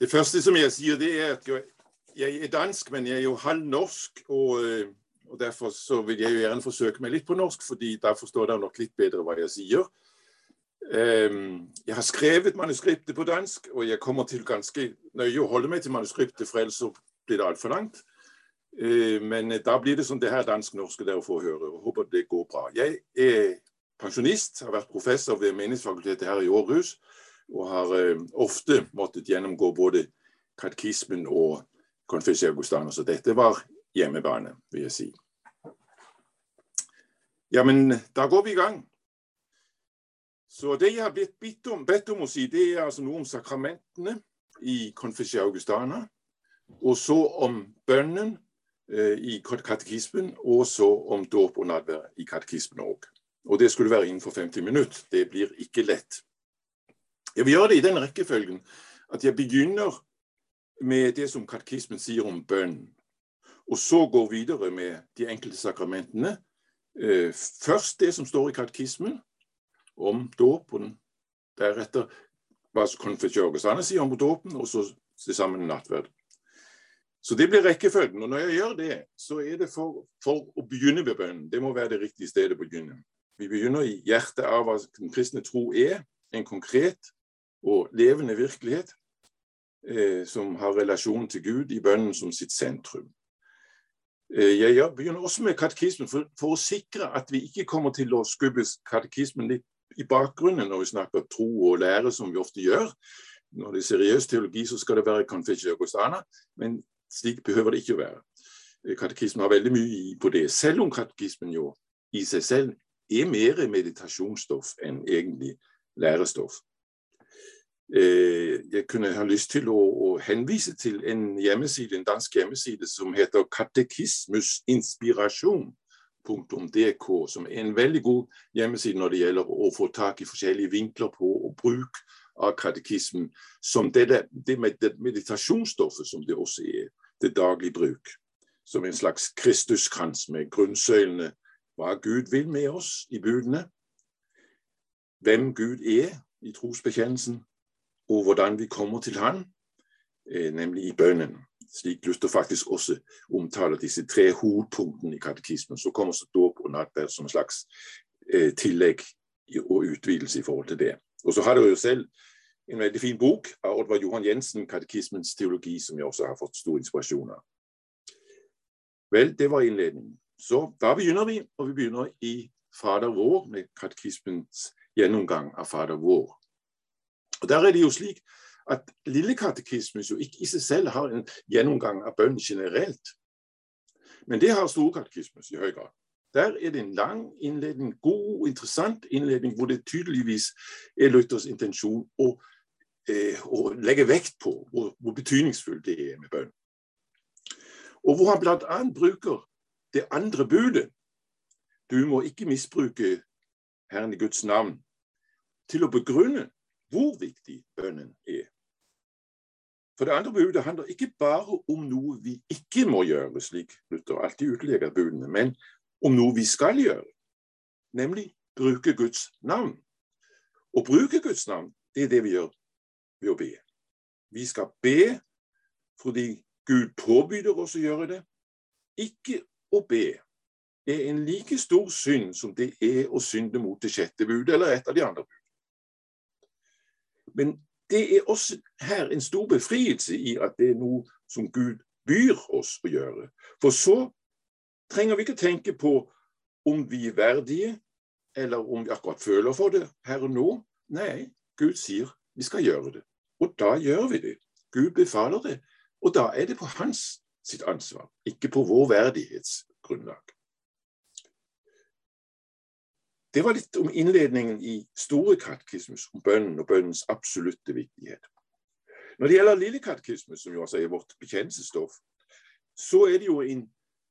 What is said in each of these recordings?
Det første som jeg sier, det er at jeg, er dansk, men jeg er jo halvnorsk. Og, øh, og derfor så vil jeg jo gjerne forsøke meg litt på norsk, fordi da forstår dere nok litt bedre hva jeg sier. Um, jeg har skrevet manuskriptet på dansk, og jeg kommer til ganske nøye å holde meg til manuskriptet, for ellers så blir det altfor langt. Uh, men da blir det sånn det her dansk-norske dere får høre, og håper det går bra. Jeg er pensjonist, har vært professor ved Menighetsfakultetet her i Århus og har eh, ofte måttet gjennomgå både katekismen og Confessia Augustana. Så dette var hjemmebane, vil jeg si. Ja, men da går vi i gang. Så det jeg har blitt bedt om, bedt om å si, det er altså noe om sakramentene i Confessia Augustana. Og så om bønnen eh, i katekismen, og så om dåp og nadvær i katekismen òg. Og det skulle være innenfor 50 minutter. Det blir ikke lett. Jeg vil gjøre det i den rekkefølgen at jeg begynner med det som katekismen sier om bønn, og så går videre med de enkelte sakramentene. Eh, først det som står i katekismen om dåpen, deretter hva konfesjørgesane sier om dåpen, og så til sammen nattverd. Så det blir rekkefølgen. Og når jeg gjør det, så er det for, for å begynne med bønnen. Det må være det riktige stedet å begynne. Vi begynner i hjertet av hva den kristne tro er, en konkret og levende virkelighet eh, som har relasjon til Gud i bønnen som sitt sentrum. Eh, jeg begynner også med katekismen for, for, å sikre at vi ikke kommer til å skubbe katekismen litt i bakgrunnen når vi snakker tro og lære, som vi ofte gjør. Når det er seriøs teologi, så skal det være confessio augustana, men slik behøver det ikke å være. Eh, katekismen har veldig mye på det, selv om katekismen jo i seg selv er mer meditasjonsstoff enn egentlig lærestoff. Eh, jeg kunne ha lyst til å, å, henvise til en hjemmeside, en dansk hjemmeside som heter katekismusinspirasjon.dk, som er en veldig god hjemmeside når det gjelder å få tak i forskjellige vinkler på og bruk av katekismen som det, det, det meditasjonsstoffet som det også er til daglig bruk. Som en slags Kristuskrans med grunnsøylene hva Gud vil med oss i budene, hvem Gud er i trosbekjennelsen, og hvordan vi kommer til Han, eh, nemlig i bønnen. Slik Luther faktisk også omtaler disse tre hovedpunktene i katekismen. Så kommer så dåp og nattverd som en slags eh, tillegg og utvidelse i forhold til det. Og så har du jo selv en veldig fin bok av Oddvar Johan Jensen, 'Katekismens teologi', som jeg også har fått stor inspirasjon av. Vel, det var innledningen. Så da begynner vi, og vi begynner i Fader vår med katekismens gjennomgang av Fader vår. Og Der er det jo slik at lille katekismus jo ikke i seg selv har en gjennomgang av bønn generelt. Men det har store katekismus i høy grad. Der er det en lang innledning, god, interessant innledning, hvor det tydeligvis er Luthers intensjon å, eh, å legge vekt på hvor, hvor betydningsfullt det er med bønn. Og hvor han bl.a. bruker det andre budet. Du må ikke misbruke Herren i Guds navn til å begrunne hvor viktig bønnen er. For det andre budet handler ikke bare om noe vi ikke må gjøre, slik Luther alltid utlegger budene, men om noe vi skal gjøre, nemlig bruke Guds navn. Å bruke Guds navn, det er det vi gjør ved å be. Vi skal be fordi Gud påbyr oss å gjøre det, ikke å be er en like stor synd som det er å synde mot det sjette budet eller et av de andre bud. Men det er også her en stor befrielse i at det er noe som Gud byr oss å gjøre. For så trenger vi ikke tenke på om vi er verdige, eller om vi akkurat føler for det her og nå. Nei, Gud sier vi skal gjøre det. Og da gjør vi det. Gud befaler det. Og da er det på hans sitt ansvar, ikke på vår verdighetsgrunnlag. Det var litt om innledningen i Store katekismus om bønnen og bønnens absolutte viktighet. Når det gjelder Lille katekismus, som jo altså er vårt bekjennelsesstoff, så er det jo en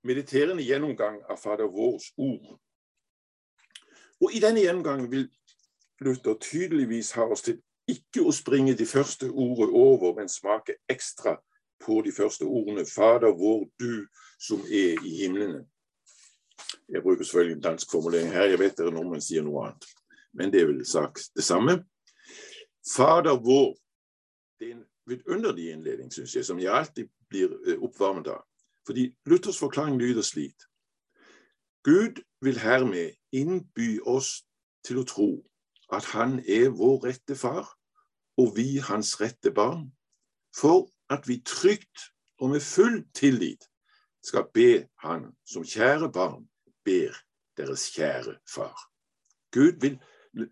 mediterende gjennomgang av Fader vårs ord. Og I denne gjennomgangen vil Luther tydeligvis ha oss til ikke å springe de første ordet over, men smake ekstra på de første ordene 'Fader vår, du som er i himlene'. Jeg bruker selvfølgelig en dansk formulering her, jeg vet dere nordmenn sier noe annet. Men det er vel sagt det samme. Fader vår, det er en vidunderlig innledning, syns jeg, som jeg alltid blir eh, oppvarmet av. Fordi Luthers forklaring lyder slik. Gud vil hermed innby oss til å tro at han er vår rette far, og vi hans rette barn, for at vi trygt og med full tillit skal be han som kjære barn ber deres kjære far. Gud vil,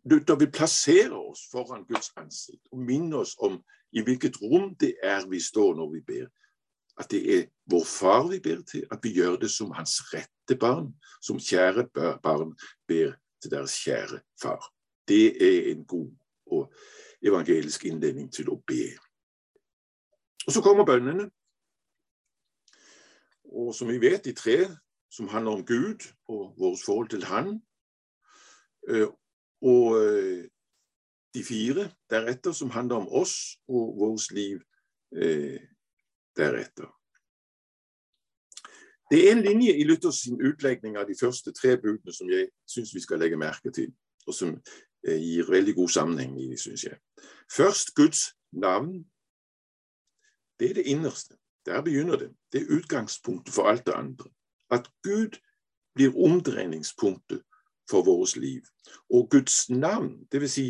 Luther vil plassere oss foran Guds ansikt og minne oss om i hvilket rom det er vi står når vi ber. At det er vår far vi ber til, at vi gjør det som hans rette barn, som kjære barn ber til deres kjære far. Det er en god og evangelisk innledning til å be. Og Så kommer bønnene. Og som vi vet, de tre som handler om Gud og vårt forhold til Han. Eh, og eh, de fire deretter som handler om oss og vårt liv eh, deretter. Det er en linje i Luthers utlegning av de første tre budene som jeg syns vi skal legge merke til, og som gir veldig god sammenheng i det, syns jeg. Først Guds navn. Det er det innerste. Der begynner det. Det er utgangspunktet for alt det andre. At Gud blir omdreiningspunktet for vårt liv. Og Guds navn, dvs. Si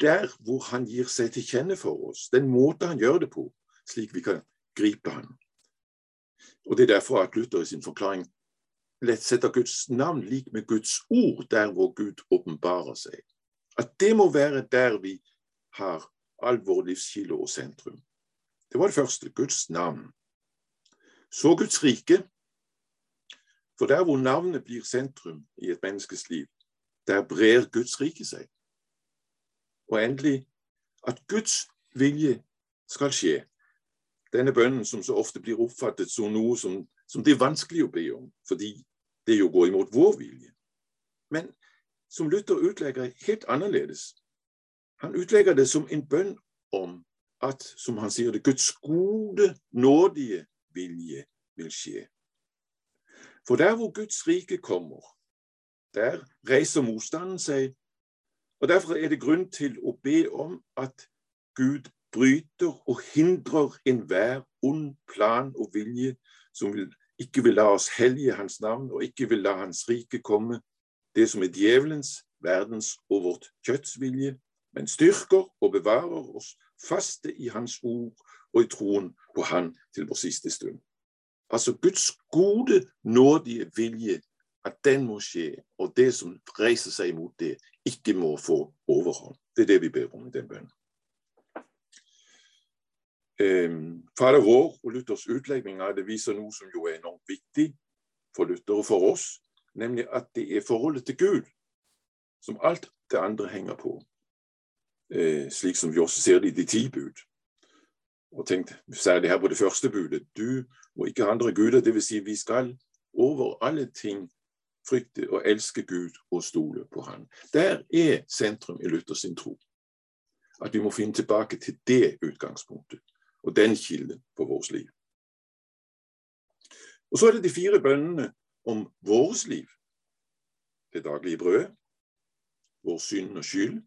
der hvor han gir seg til kjenne for oss, den måte han gjør det på, slik vi kan gripe han. Og Det er derfor at Luther i sin forklaring lett setter Guds navn lik med Guds ord, der hvor Gud åpenbarer seg. At det må være der vi har all vår livskilde og sentrum. Det var det første. Guds navn. Så Guds rike. For der hvor navnet blir sentrum i et menneskes liv, der brer Guds rike seg. Og endelig at Guds vilje skal skje. Denne bønnen som så ofte blir oppfattet som noe som, som det er vanskelig å be om, fordi det jo går imot vår vilje. Men som Luther utlegger helt annerledes. Han utlegger det som en bønn om at, som han sier det, Guds gode, nådige vilje vil skje. For der hvor Guds rike kommer, der reiser motstanden seg. Og Derfor er det grunn til å be om at Gud bryter og hindrer enhver ond plan og vilje som vil, ikke vil la oss hellige Hans navn og ikke vil la Hans rike komme, det som er djevelens, verdens og vårt kjøtts vilje, men styrker og bevarer oss faste i Hans ord og i troen på Han til vår siste stund. Altså Guds gode, nådige vilje, at den må skje, og det som reiser seg imot det, ikke må få overhånd. Det er det vi ber om i den bønnen. Fader vår og Luthers utlegning av det viser noe som jo er enormt viktig for Luther og for oss, nemlig at det er forholdet til Gud som alt det andre henger på eh, slik som vi også ser det i de ti bud. Og tenkt, særlig her på det første budet. Du må ikke ha andre guder. Dvs. Si vi skal over alle ting frykte og elske Gud og stole på Han. Der er sentrum i Luthers tro. At vi må finne tilbake til det utgangspunktet og den kilden på vårt liv. Og Så er det de fire bønnene om vårt liv. Det daglige brødet, vår synd og skyld,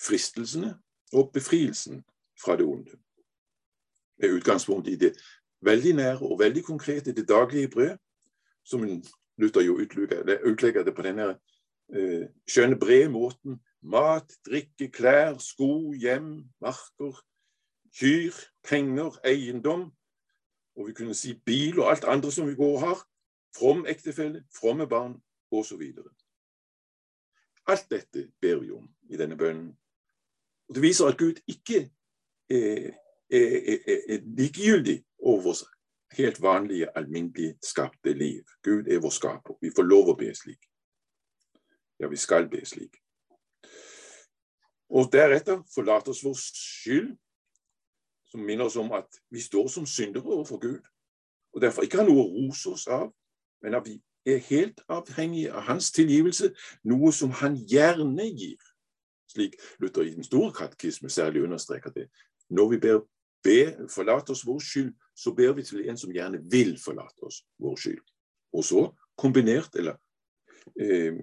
fristelsene og befrielsen fra det onde. Med utgangspunkt i det veldig nære og veldig konkrete, det daglige brød, som Luther jo utlegger det på denne uh, skjønne, brede måten. Mat, drikke, klær, sko, hjem, marker, kyr, penger, eiendom. Og vi kunne si bil og alt andre som vi går og har. From ektefelle, fromme barn osv. Alt dette ber vi om i denne bønnen og Det viser at Gud ikke er, er, likegyldig over helt vanlige, alminnelig skapte liv. Gud er vår skaper. Vi får lov å be slik. Ja, vi skal be slik. Og deretter forlater oss vår skyld, som minner oss om at vi står som syndere overfor Gud, og derfor ikke har noe å rose oss av, men at vi er helt avhengige av Hans tilgivelse, noe som Han gjerne gir slik Luther i den store katekisme særlig understreker det. Når vi ber be, forlate oss vår skyld, så ber vi til en som gjerne vil forlate oss vår skyld. Og så kombinert, eller eh,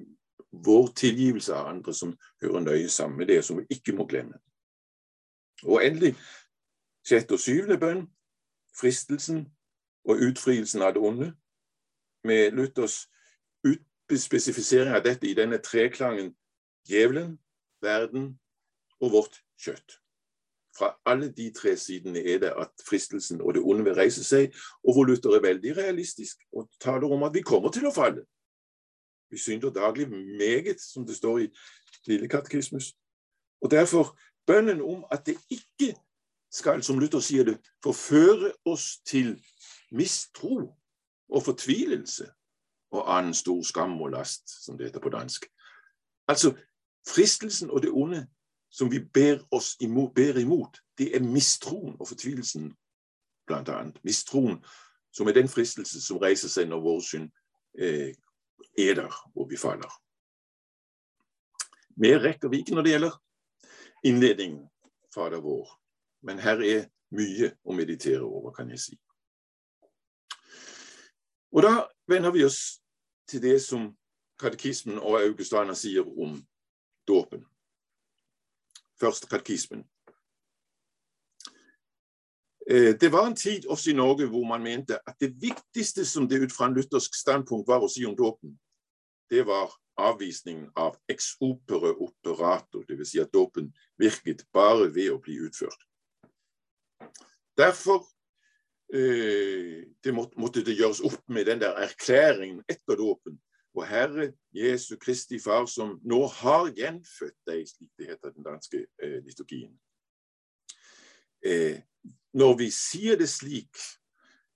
vår tilgivelse av andre som hører nøye sammen med det, som vi ikke må glemme. Og endelig Sjette og syvende bønn, fristelsen og utfrielsen av det onde, med Luthers utspesifisering av dette i denne treklangen djevelen, verden og vårt kjøtt. Fra alle de tre sidene er det at fristelsen og det onde vil reise seg, og hvor Luther er veldig realistisk og taler om at vi kommer til å falle. Vi synder daglig meget, som det står i Lille katekismus. Og derfor bønnen om at det ikke skal, som Luther sier det, forføre oss til mistro og fortvilelse og annen stor skam og last, som det heter på dansk. Altså, fristelsen og det onde som vi ber oss imot, ber imot, det er mistroen og fortvilelsen, blant annet. Mistroen, som er den fristelse som reiser seg når vår synd eh, er der og vi faller. Mer rekker vi ikke når det gjelder innledningen, Fader vår, men her er mye å meditere over, kan jeg si. Og da vender vi oss til det som katekismen og Augustana sier om dåpen. Først katekismen. Eh, det var en tid også i Norge hvor man mente at det viktigste som det ut fra en luthersk standpunkt var å si om dåpen, det var avvisningen av ex opere operator, dvs. Si at dåpen virket bare ved å bli utført. Derfor eh, det måtte, det gjøres opp med den der erklæringen etter dåpen. Og Herre Jesu Kristi Far, som nå har gjenfødt deg, slik det heter den danske eh, liturgien. Eh, når vi sier det slik,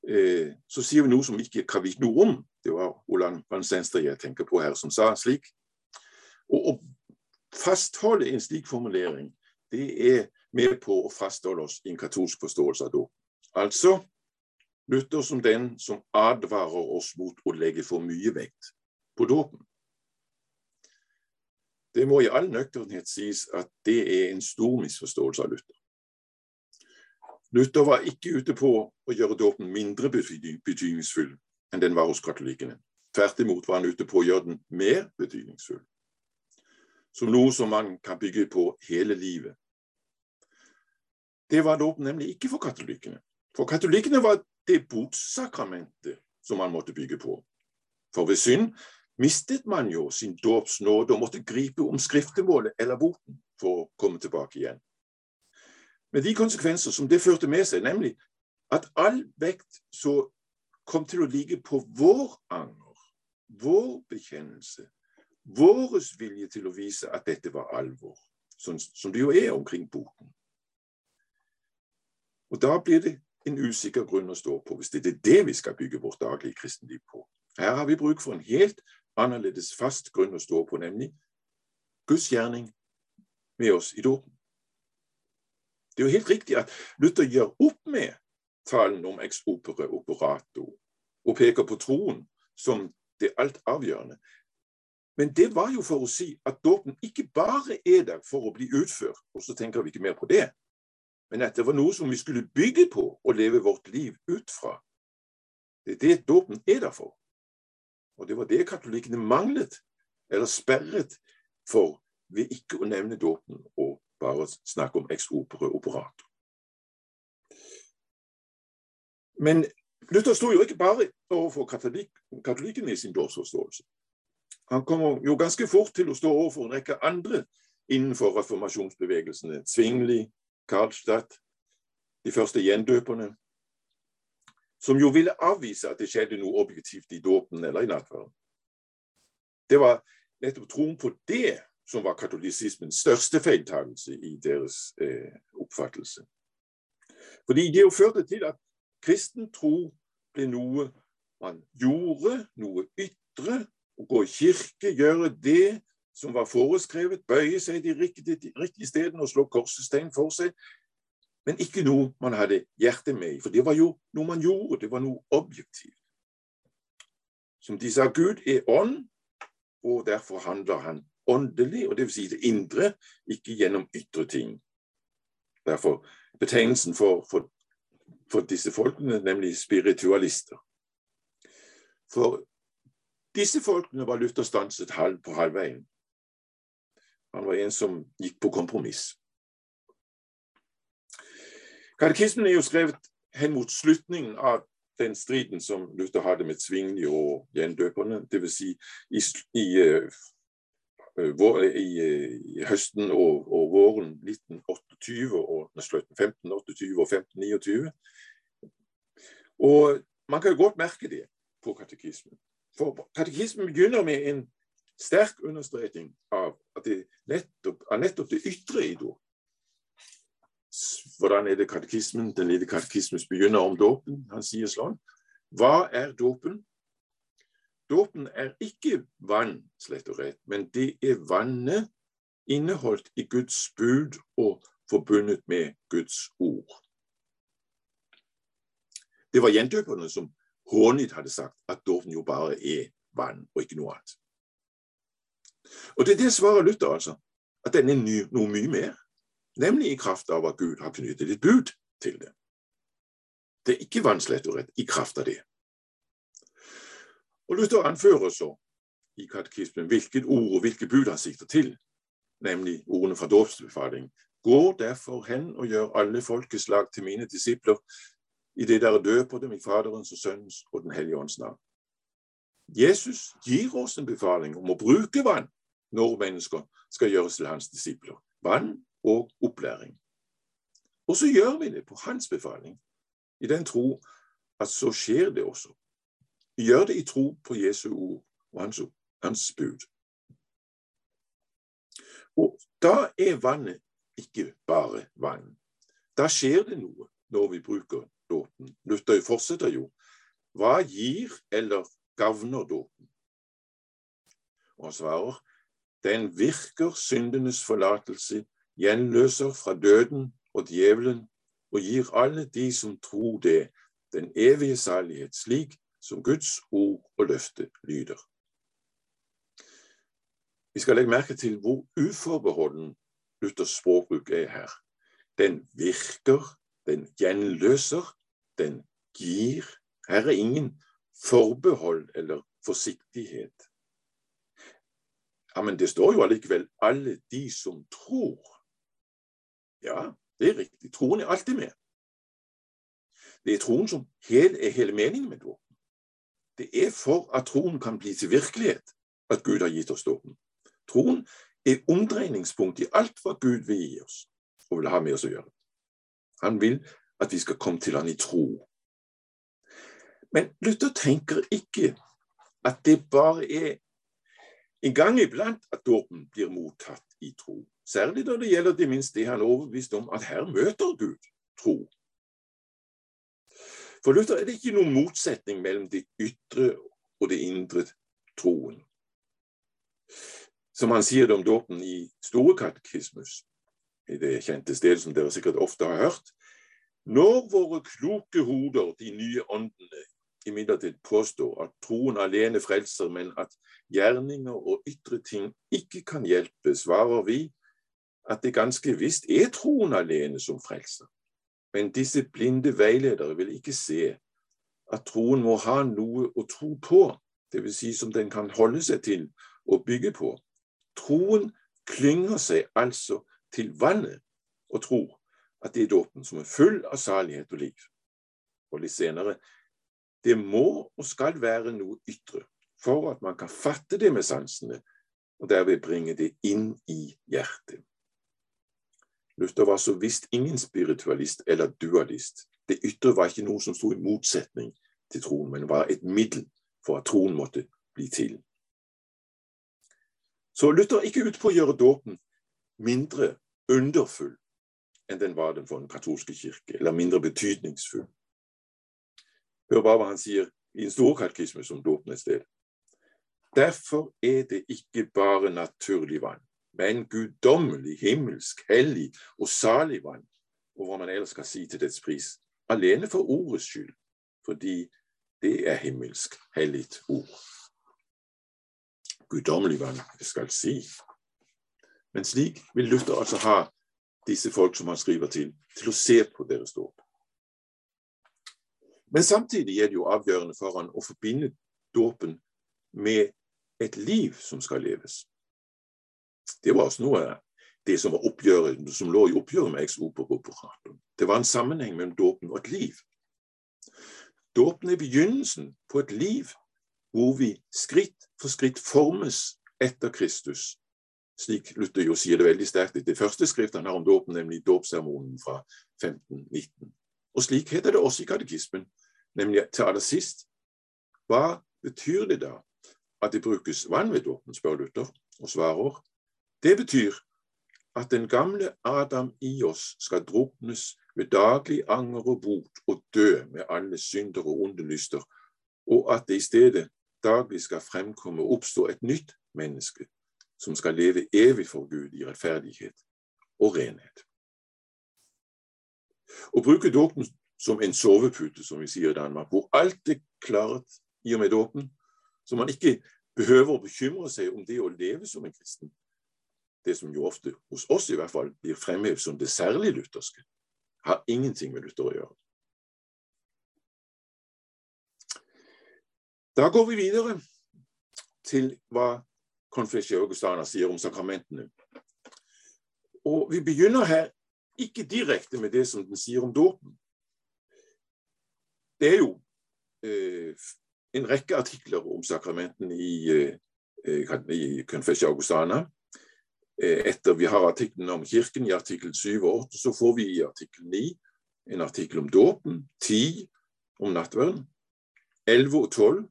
eh, så sier vi noe som vi ikke vite noe om. Det var Olan van Senster jeg tenker på her, som sa slik. Og å fastholde en slik formulering, det er med på å fastholde oss i en katolsk forståelse av dåp. Altså Luther som den som advarer oss mot å legge for mye vekt på dåpen. Det må i all nøkternhet sies at det er en stor misforståelse av Luther. Luther var ikke ute på å gjøre dåpen mindre betydningsfull enn den var hos katolikkene. Tvert imot var han ute på å gjøre den mer betydningsfull. Som noe som man kan bygge på hele livet. Det var dåpen nemlig ikke for katolikkene. For katolikkene var det botssakramentet som man måtte bygge på. For ved synd mistet man jo sin dåpsnåde og måtte gripe om skriftemålet eller boten for å komme tilbake igjen. Med de konsekvenser som det førte med seg, nemlig at all vekt så kom til å ligge på vår anger, vår bekjennelse, vår vilje til å vise at dette var alvor, sånn som det jo er omkring boten. Og da blir det en usikker grunn å stå på, hvis det er det vi skal bygge vårt daglige kristenliv på. Her har vi bruk for en helt annerledes fast grunn å stå på, nemlig Guds gjerning med oss i dåpen. Det er jo helt riktig at Luther gjør opp med talen om ex opere operato og peker på troen som det alt avgjørende. Men det var jo for å si at dåpen ikke bare er der for å bli utført, og så tenker vi ikke mer på det, men at det var noe som vi skulle bygge på og leve vårt liv ut fra. Det er det dåpen er der for. Og det var det katolikkene manglet, eller sperret, for ved ikke å nevne dåpen og bare snakke om ex opere operator. Men Luther sto jo ikke bare overfor katolik, katolikkene i sin dåpsforståelse. Han kommer jo ganske fort til å stå overfor en rekke andre innenfor reformasjonsbevegelsene. Zwingli, Karlstadt, de første gjendøperne, som jo ville avvise at det skjedde noe objektivt i dåpen eller i nattverden. Det var nettopp troen på det som var katolisismens største feiltagelse i deres eh, oppfattelse. Fordi det jo førte til at kristen tro ble noe man gjorde, noe ytre. Å gå i kirke, gjøre det som var foreskrevet, bøye seg de riktige, de riktige stedene og slå korsestein for seg men ikke noe man hadde hjertet med i. For det var jo noe man gjorde, det var noe objektivt. Som de sa, Gud er ånd, og derfor handler han åndelig, og vil si det indre, ikke gjennom ytre ting. Derfor betegnelsen for, for, for disse folkene, nemlig spiritualister. For disse folkene var Luther stanset halv på halvveien. Han var en som gikk på kompromiss. Katekismen er jo skrevet hen mot slutningen av den striden som Luther hadde med Zwingli og gjendøperne, dvs. Si i, i, i, i, høsten og, og, våren 1928 og slutten 1528 og 1529. Og man kan jo godt merke det på katekismen. For katekismen begynner med en sterk understreking av det nettopp, av nettopp det ytre i dåp. Hvordan er det katekismen, den lille katekismen begynner om dåpen? Han sier sånn. Hva er dåpen? Dåpen er ikke vann, slett og rett, men det er vannet inneholdt i Guds bud og forbundet med Guds ord. Det var gjendøperne som hånlig hadde sagt at dåpen jo bare er vann og ikke noe annet. Og det er det svaret Luther, altså. At den er noe mye mer. Nemlig i kraft av at Gud har knyttet et bud til det. Det er ikke vanskelig og rett i kraft av det. Og Luther anfører så i katekismen hvilket ord og hvilke bud han sikter til, nemlig ordene fra dåpsbefaling. Gå derfor hen og gjør alle folkeslag til mine disipler, i det dere døper dem i Faderens og Sønnens og Den hellige ånds navn. Jesus gir oss en befaling om å bruke vann når mennesker skal gjøres til hans disipler. Vann og opplæring. Og så gjør vi det på hans befaling, i den tro at så skjer det også. Vi gjør det i tro på Jesu ord og hans, hans bud. Og da er vannet ikke bare vann. Da skjer det noe når vi bruker dåpen. Luther fortsetter jo. Hva gir eller gagner dåpen? Og han svarer den virker syndenes forlatelse, gjenløser fra døden og djevelen og gir alle de som tror det, den evige salighet, slik som Guds ord og løfte lyder. Vi skal legge merke til hvor uforbeholden Luthers språkbruk er her. Den virker, den gjenløser, den gir. Her er ingen forbehold eller forsiktighet. Ja, Men det står jo allikevel 'alle de som tror'. Ja, det er riktig. Troen er alltid med. Det er troen som hel, er hele meningen med dåpen. Det er for at troen kan bli til virkelighet at Gud har gitt oss dåpen. Troen er omdreiningspunkt i alt hva Gud vil gi oss og vil ha med oss å gjøre. Han vil at vi skal komme til han i tro. Men Luther tenker ikke at det bare er en gang iblant at dåpen blir mottatt i tro. Særlig når det gjelder det minst det han er overbevist om at her møter Gud tro. For Luther er det ikke noen motsetning mellom det ytre og det indre troen. Som han sier det om dåpen i Store katekismus, i det kjente stedet som dere sikkert ofte har hørt, når våre kloke hoder, de nye åndene, imidlertid påstår at troen alene frelser, men at gjerninger og ytre ting ikke kan hjelpe, svarer vi at det ganske visst er troen alene som frelser. Men disse blinde veiledere vil ikke se at troen må ha noe å tro på, dvs. Si som den kan holde seg til og bygge på. Troen klynger seg altså til vannet og tror at det er dåpen som er full av salighet og liv. Og litt senere det må og skal være noe ytre for at man kan fatte det med sansene, og derved bringe det inn i hjertet. Luther var så visst ingen spiritualist eller dualist. Det ytre var ikke noe som sto i motsetning til troen, men var et middel for at troen måtte bli til. Så Luther er ikke ute på å gjøre dåpen mindre underfull enn den var den for den katolske kirke, eller mindre betydningsfull. Hør bare hva han sier i en stor katekisme som dåpen et sted. Derfor er det ikke bare naturlig vann, men guddommelig, himmelsk, hellig og salig vann, og hva man ellers skal si til dets pris, alene for ordets skyld, fordi det er himmelsk, hellig ord. Guddommelig vann, jeg skal si. Men slik vil Luther altså ha disse folk som han skriver til, til å se på deres dåp. Men samtidig er det jo avgjørende for han å forbinde dåpen med et liv som skal leves. Det var også noe det som, oppgjøret, som lå i oppgjøret med operatum. Det var en sammenheng mellom dåpen og et liv. Dåpen er begynnelsen på et liv hvor vi skritt for skritt formes etter Kristus. Slik Luther jo sier det veldig sterkt i det første skriftet han har om dåpen, nemlig dåpssermonen fra 1519. Og slik heter det også i katekismen, nemlig til aller sist. Hva betyr det da at det brukes vann ved dåpen, spør Luther, og svarer. Det betyr at den gamle Adam i oss skal druknes med daglig anger og bot og dø med alle synder og onde lyster, og at det i stedet daglig skal fremkomme og oppstå et nytt menneske som skal leve evig for Gud i rettferdighet og renhet. Å bruke dåpen som en sovepute, som vi sier i Danmark, hvor alt er klart i og med dåpen, så man ikke behøver å bekymre seg om det å leve som en kristen, det som jo ofte, hos oss i hvert fall, blir fremhevet som det særlig lutherske, har ingenting med Luther å gjøre. Da går vi videre til hva Confessio Augustana sier om sakramentene. Og Vi begynner her ikke direkte med det som den sier om dåpen. Det er jo eh, en rekke artikler om sakramentene i, eh, i Confessia Augustana. Eh, etter vi har artikkelen om Kirken i artikkel 7 og 8, så får vi i artikkel 9 en artikkel om dåpen, 10 om nattverden, 11 og 12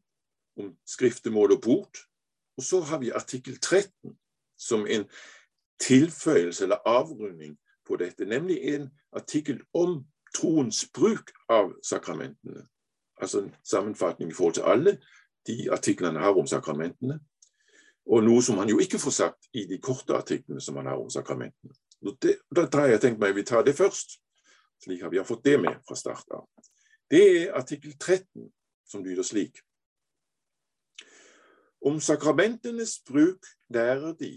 om skriftemål og port, Og så har vi artikkel 13 som en tilføyelse eller avrunding på dette, nemlig en artikkel om troens bruk av sakramentene. Altså en sammenfatning i forhold til alle de artiklene har om sakramentene. Og noe som han jo ikke får sagt i de korte artiklene som han har om sakramentene. Det, da har jeg tenkt meg vi tar det først, slik at vi har fått det med fra start av. Det er artikkel 13, som lyder slik. Om sakramentenes bruk lærer de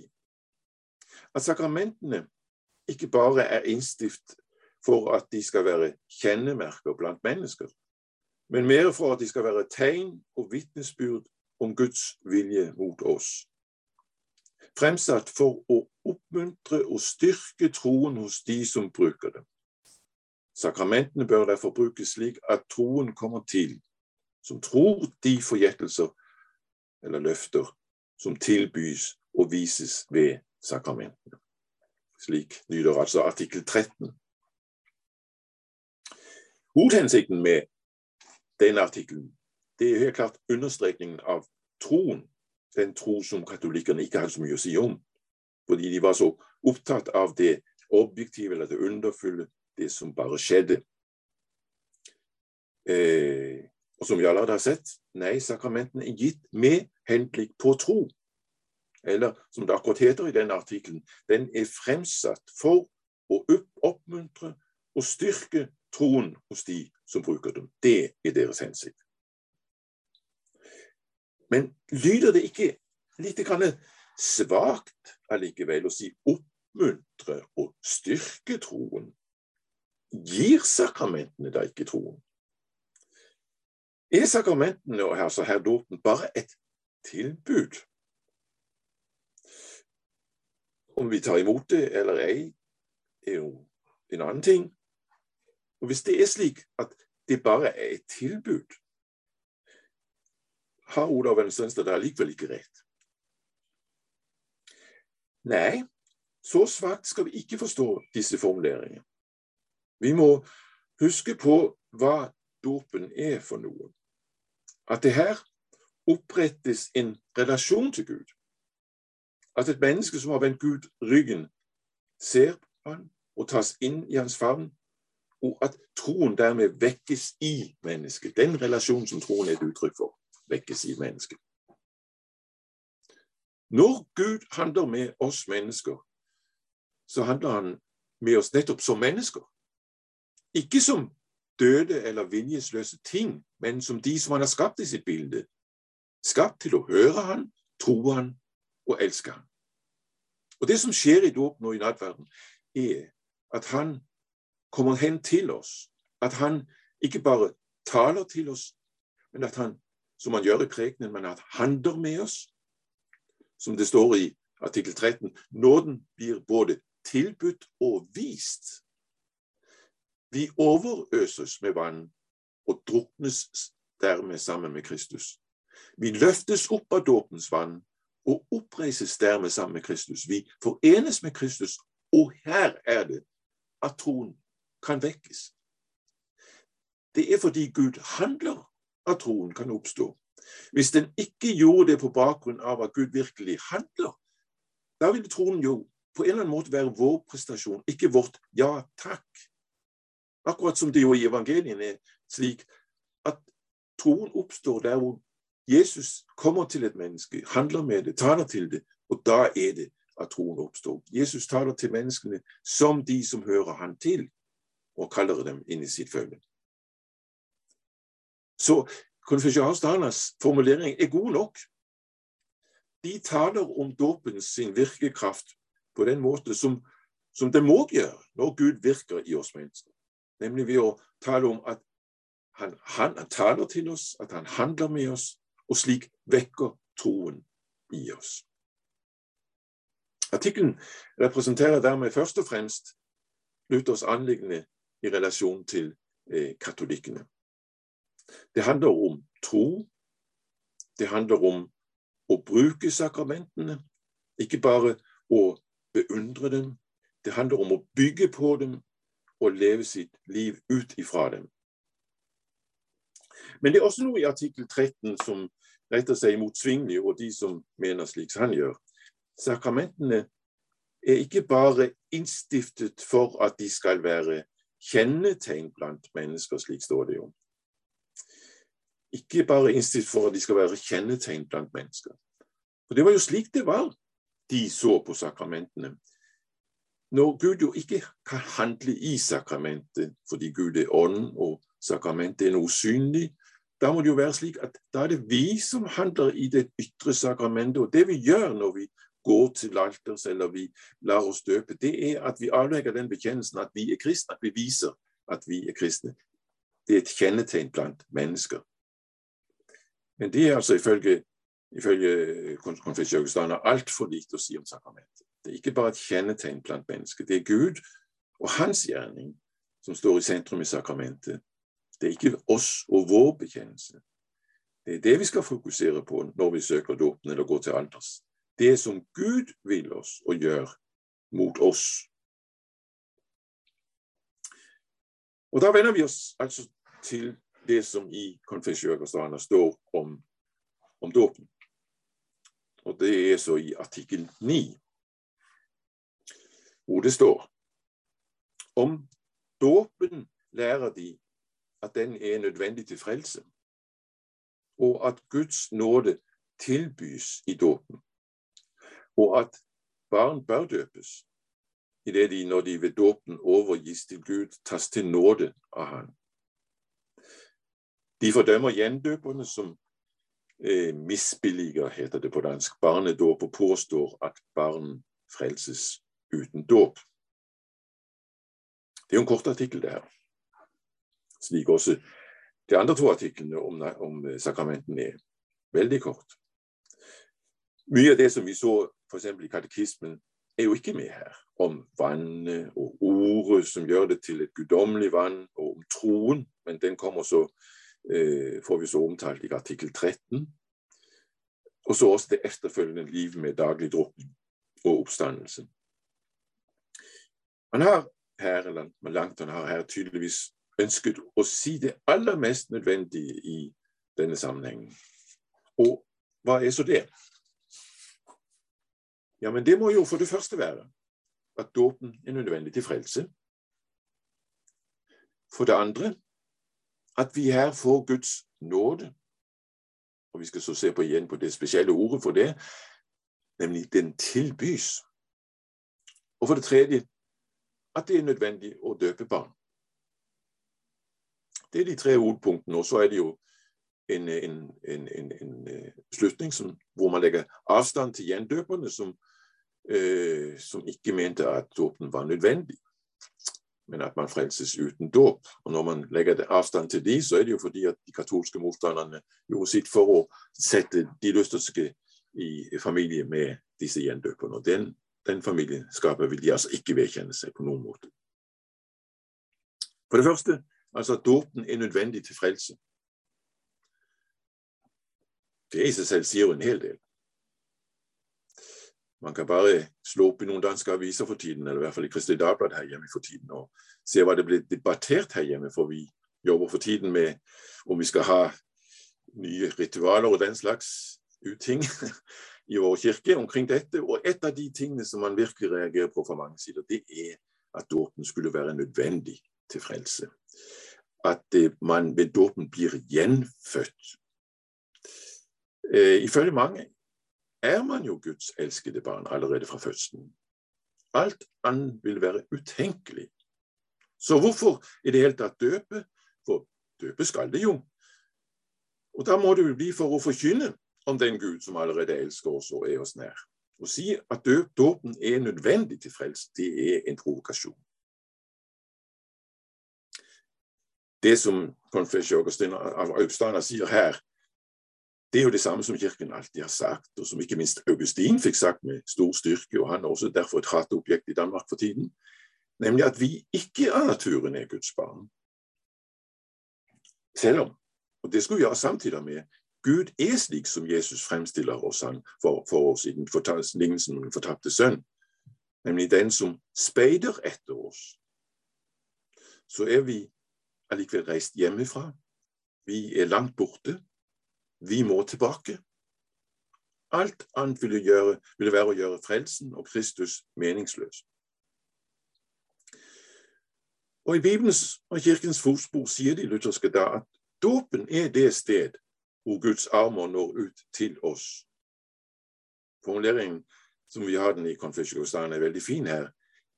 at sakramentene ikke bare er innstift for at de skal være kjennemerker blant mennesker, men mer for at de skal være tegn og vitnesbyrd om Guds vilje mot oss fremsatt for å oppmuntre og styrke troen hos de som bruker dem. Sakramentene bør derfor brukes slik at troen kommer til, som tror de forgjettelser eller løfter som tilbys og vises ved sakramentene. Slik lyder altså artikkel 13. Hovedhensikten med denne artikkelen er helt klart understrekningen av troen den tro som katolikkene ikke hadde så mye å si om. Fordi de var så opptatt av det objektive eller det underfulle, det som bare skjedde. Eh, og som vi allerede har sett, nei, sakramentene er gitt med henblikk på tro. Eller som det akkurat heter i denne artikkelen, den er fremsatt for å oppmuntre og styrke troen hos de som bruker dem. Det er deres hensikt. Men lyder det ikke litt svakt allikevel å si oppmuntre og styrke troen? Gir sakramentene da ikke troen? Er sakramentene og altså herr dåpen bare et tilbud? Om vi tar imot det eller ei, er jo en annen ting. Og Hvis det er slik at det bare er et tilbud, har Olav er allikevel ikke rett. Nei, så svakt skal vi ikke forstå disse formuleringene. Vi må huske på hva dopen er for noe. At det her opprettes en relasjon til Gud. At et menneske som har vendt Gud ryggen, ser på han og tas inn i hans favn, og at troen dermed vekkes i mennesket. Den relasjonen som troen er et uttrykk for vekkes i mennesket. Når Gud handler med oss mennesker, så handler han med oss nettopp som mennesker. Ikke som døde eller viljesløse ting, men som de som han har skapt i sitt bilde. Skapt til å høre han, tro han og elske han. Og Det som skjer i dåpen og i nattverden, er at han kommer hen til oss. At han ikke bare taler til oss, men at han som han gjør i prekenen, men at handler med oss. Som det står i artikkel 13. Nåden blir både tilbudt og vist. Vi overøses med vann og druknes dermed sammen med Kristus. Vi løftes opp av dåpens vann og oppreises dermed sammen med Kristus. Vi forenes med Kristus, og her er det at troen kan vekkes. Det er fordi Gud handler at troen kan oppstå. Hvis den ikke gjorde det på bakgrunn av at Gud virkelig handler, da ville troen jo på en eller annen måte være vår prestasjon, ikke vårt ja takk. Akkurat som det jo i evangeliene er slik at troen oppstår der hvor Jesus kommer til et menneske, handler med det, taler til det, og da er det at troen oppstår. Jesus taler til menneskene som de som hører han til, og kaller dem inn i sitt følge. Så konfesjonstalernes formulering er god nok. De taler om dåpen sin virkekraft på den måte som, som det må gjøre når Gud virker i oss mennesker. Nemlig ved å tale om at han, han, han taler til oss, at han handler med oss, og slik vekker troen i oss. Artikkelen representerer dermed først og fremst Luthers anliggende i relasjon til eh, katolikkene. Det handler om tro. Det handler om å bruke sakramentene, ikke bare å beundre dem. Det handler om å bygge på dem og leve sitt liv ut ifra dem. Men det er også noe i artikkel 13 som retter seg mot Svingli og de som mener slik som han gjør. Sakramentene er ikke bare innstiftet for at de skal være kjennetegn blant mennesker, slik står det jo. Ikke bare innstilt for at de skal være kjennetegn blant mennesker. For Det var jo slik det var de så på sakramentene. Når Gud jo ikke kan handle i sakramentet fordi Gud er ånd og sakramentet er noe usynlig, da må det jo være slik at da er det vi som handler i det ytre sakramentet. Og det vi gjør når vi går til alters eller vi lar oss døpe, det er at vi avlegger den bekjennelsen at vi er kristne, at vi viser at vi er kristne. Det er et kjennetegn blant mennesker. Men det er altså ifølge, ifølge konfesjonsjøgestaner altfor lite å si om sakramentet. Det er ikke bare et kjennetegn blant mennesker. Det er Gud og hans gjerning som står i sentrum i sakramentet. Det er ikke oss og vår bekjennelse. Det er det vi skal fokusere på når vi søker dåpen eller går til alters det som Gud vil oss og gjør mot oss. Og Da vender vi oss altså til det som i konfesjonsstandene står om, om dåpen. Og det er så i artikkel 9, hvor det står om dåpen lærer de at den er nødvendig til frelse, og at Guds nåde tilbys i dåpen og at barn bør døpes, idet de når de ved dåpen overgis til Gud, tas til nåde av Han. De fordømmer gjendøperne som eh, misbilliger, heter det på dansk, barnedåp, og påstår at barn frelses uten dåp. Det er jo en kort artikkel, det her. Slik også de andre to artiklene om, om sakramentene er. Veldig kort. Mye av det som vi så f.eks. i katekismen, er jo ikke med her. Om vannet og ordet som gjør det til et guddommelig vann, og om troen. Men den kommer så, eh, får vi så omtalt i artikkel 13. Og så også det efterfølgende liv med daglig drukning og oppstandelse. Man har her, eller Langton har her tydeligvis ønsket å si det aller mest nødvendige i denne sammenhengen. Og hva er så det? Ja, men det må jo for det første være at dåpen er nødvendig til frelse. For det andre at vi her får Guds nåde. Og vi skal så se på igjen på det spesielle ordet for det, nemlig den tilbys. Og for det tredje at det er nødvendig å døpe barn. Det er de tre hovedpunktene. Og så er det jo en, en, en, en øh, slutning som, hvor man legger avstand til gjendøperne, som øh, som ikke mente at dåpen var nødvendig, men at man frelses uten dåp. Og når man legger avstand til de, så er det jo fordi at de katolske motstanderne gjorde sitt for å sette de lutherske i familie med disse gjendøperne. Og den den familieskapet vil de altså ikke vedkjenne seg på noen måte. For det første, altså at dåpen er nødvendig til frelse. Det i seg selv sier jo en hel del. Man kan bare slå opp i noen danske aviser for tiden, eller i hvert fall i Kristelig Dagblad her hjemme for tiden, og se hva det blir debattert her hjemme, for vi jobber for tiden med om vi skal ha nye ritualer og den slags uting i vår kirke omkring dette. Og et av de tingene som man virkelig reagerer på fra mange sider, det er at dåpen skulle være nødvendig til frelse. At man ved dåpen blir gjenfødt. Eh, ifølge mange er man jo Guds elskede barn allerede fra fødselen. Alt annet vil være utenkelig. Så hvorfor i det hele tatt døpe? For døpe skal det jo. Og da må det jo bli for å forkynne om den Gud som allerede elsker oss og er oss nær. Å si at dåpen er nødvendig til frelse, det er en provokasjon. Det som konfessor Augustina sier her, det er jo det samme som Kirken alltid har sagt, og som ikke minst Augustin fikk sagt med stor styrke, og han er også derfor et hatobjekt i Danmark for tiden, nemlig at vi ikke av naturen er Guds barn. Selv om, og det skulle vi gjøre samtidig med, Gud er slik som Jesus fremstiller oss han for, for oss i den lignelsen om den fortapte sønn, nemlig den som speider etter oss. Så er vi allikevel reist hjemmefra. Vi er langt borte. Vi må tilbake. Alt annet ville, gjøre, ville være å gjøre frelsen og Kristus meningsløs. Og I Bibelens og Kirkens fotspor sier de lutherske da at dåpen er det sted hvor Guds armer når ut til oss. Formuleringen som vi har den i konfesjonen, er veldig fin her.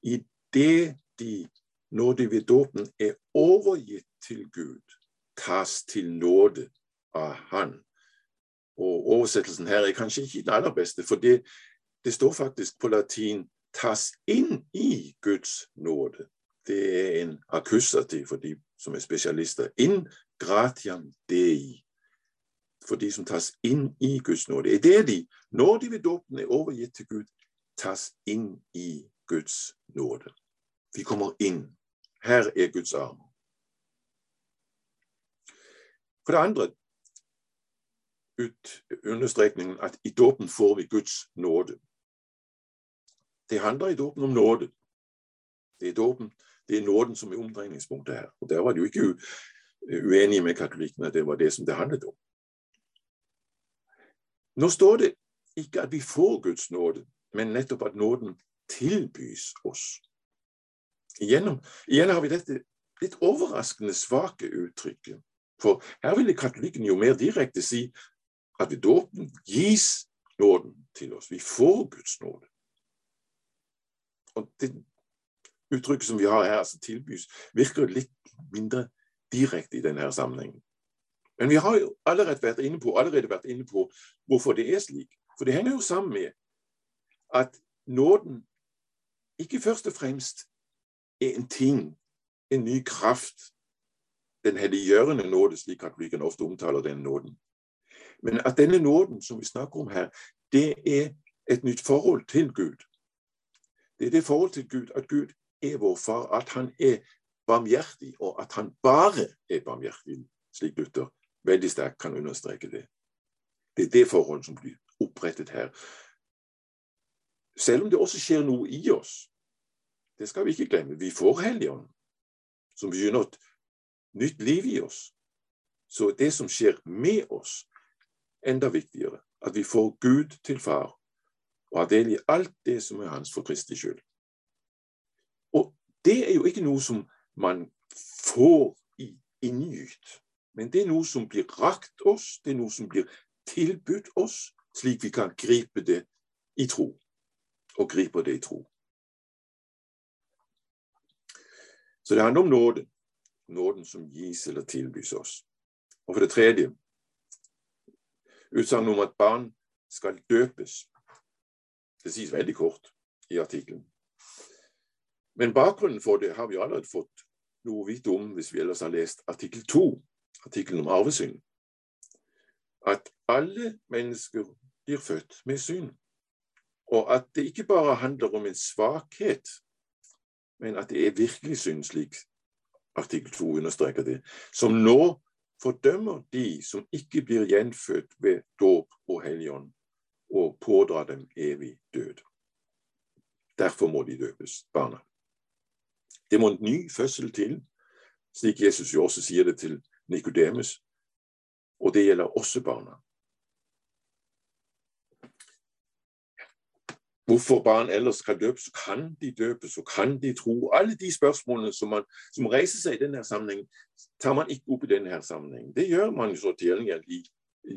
I det de, når de ved dåpen er overgitt til Gud, tas til nåde av Han. Og Oversettelsen her er kanskje ikke den aller beste, for det, det står faktisk på latin 'tas inn i Guds nåde'. Det er en akkusativ for de som er spesialister. In gratiam dei for de som tas inn i Guds nåde. Er det de, når de ved dåpen er overgitt til Gud, tas inn i Guds nåde. Vi kommer inn. Her er Guds arm. For det andre ut understrekningen at i dåpen får vi Guds nåde. Det handler i dåpen om nåde. Det er, dåpen, det er nåden som er omdreiningspunktet her. Og Der var de jo ikke uenige med katolikkene at det var det som det handlet om. Nå står det ikke at vi får Guds nåde, men nettopp at nåden tilbys oss. Igjennom, igjen har vi dette litt overraskende svake uttrykket. For her ville katolikken jo mer direkte si at ved dåpen gis nåden til oss. Vi får Guds nåde. Og det uttrykket som vi har her, som tilbys, virker litt mindre direkte i denne sammenhengen. Men vi har jo allerede vært inne på, vært inne på hvorfor det er slik. For det henger jo sammen med at nåden ikke først og fremst er en ting, en ny kraft, den helliggjørende nåde, slik katolikken ofte omtaler den nåden. Men at denne nåden som vi snakker om her, det er et nytt forhold til Gud. Det er det forhold til Gud at Gud er vår far, at han er barmhjertig, og at han bare er barmhjertig, slik Luther veldig sterkt kan understreke det. Det er det forholdet som blir opprettet her. Selv om det også skjer noe i oss. Det skal vi ikke glemme. Vi får Helligånden, som begynner et nytt liv i oss. Så det som skjer med oss, enda viktigere. At vi får Gud til far, og har del i alt det som er hans for Kristi skyld. Og det er jo ikke noe som man får i inngytt. Men det er noe som blir rakt oss, det er noe som blir tilbudt oss, slik vi kan gripe det i tro. Og griper det i tro. Så det handler om nåde. Nåden som gis eller tilbys oss. Og for det tredje utsagn om at barn skal døpes. Det sies veldig kort i artikkelen. Men bakgrunnen for det har vi allerede fått noe vite om hvis vi ellers har lest artikkel to artikkelen om arvesynd, at alle mennesker blir født med syn, Og at det ikke bare handler om en svakhet, men at det er virkelig synd, slik artikkel 2 understreker det, som nå fordømmer de som ikke blir gjenfødt ved dåp og helligånd, og pådrar dem evig død. Derfor må de døpes, barna. Det må en ny fødsel til, slik Jesus jo også sier det til Nikodemus, og det gjelder også barna. Hvorfor barn ellers skal døpes, så kan de døpes, så kan de tro. Alle de spørsmålene som, man, som reiser seg i denne sammenhengen, tar man ikke opp i denne sammenhengen. Det gjør man jo så til i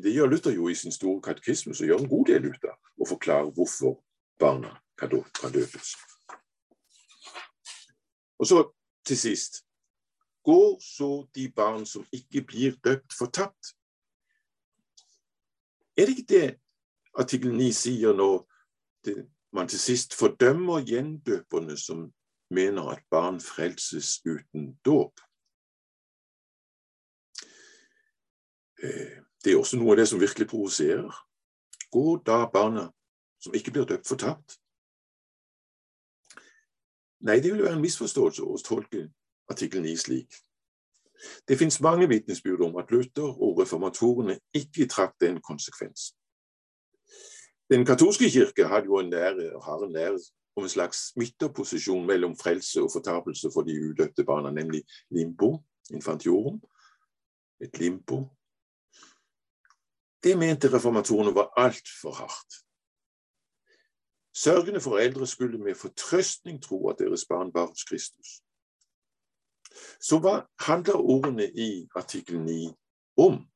Det gjør Luther jo i sin store katekisme, så gjør en god del ut av å forklare hvorfor barna kan døpes. Og så til sist Går så de barn som ikke blir døpt, fortapt? Er det ikke det artikkel 9 sier når det, man til sist fordømmer gjendøperne som mener at barn frelses uten dåp? Eh, det er også noe av det som virkelig provoserer. Går da barna som ikke blir døpt, fortapt? Nei, det vil være en misforståelse å tolke artikkel 9 slik. Det finnes mange vitnesbyrd om at Luther og reformatorene ikke trakk den konsekvens. Den katolske kirke en lære, har en lære om en slags midterposisjon mellom frelse og fortapelse for de udøpte barna, nemlig limbo, infantiorum. Et limbo. Det mente reformatorene var altfor hardt. Sørgende foreldre skulle med fortrøstning tro at deres barn var hos Kristus. Så hva handler ordene i artikkel 9 om?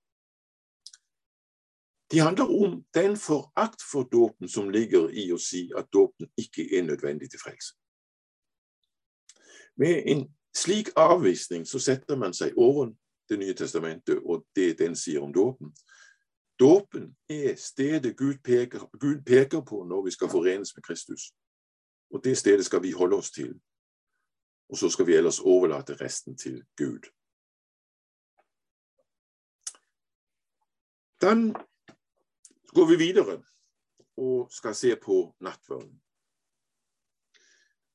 De handler om den forakt for dåpen som ligger i å si at dåpen ikke er nødvendig til frelse. Med en slik avvisning så setter man seg over Det nye testamentet og det den sier om dåpen. Dåpen er stedet Gud peker, Gud peker på når vi skal forenes med Kristus. Og det stedet skal vi holde oss til og så skal vi ellers overlate resten til Gud. Går vi videre og skal se på nattverden.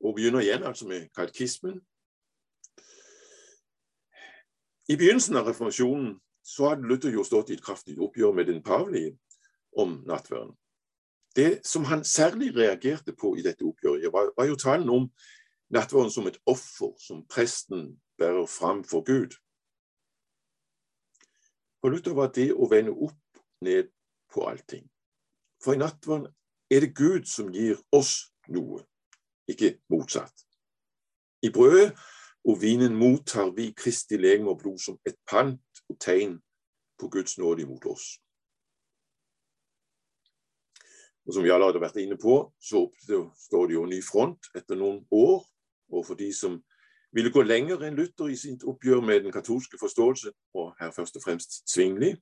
Og begynner igjen altså med katekismen. I begynnelsen av reformasjonen så hadde Luther jo stått i et kraftig oppgjør med den pavelige om nattverden. Det som han særlig reagerte på i dette oppgjøret, var, var jo talen om nattverden som et offer som presten bærer fram for Gud. For Luther var det å vende opp ned på allting. For i nattverden er det Gud som gir oss noe, ikke motsatt. I brødet og vinen mottar vi Kristi legeme og blod som et pant og tegn på Guds nåde imot oss. Og Som vi alle hadde vært inne på, så oppstår det jo en ny front etter noen år og for de som ville gå lenger enn Luther i sitt oppgjør med den katolske forståelse, og her først og fremst Svingli.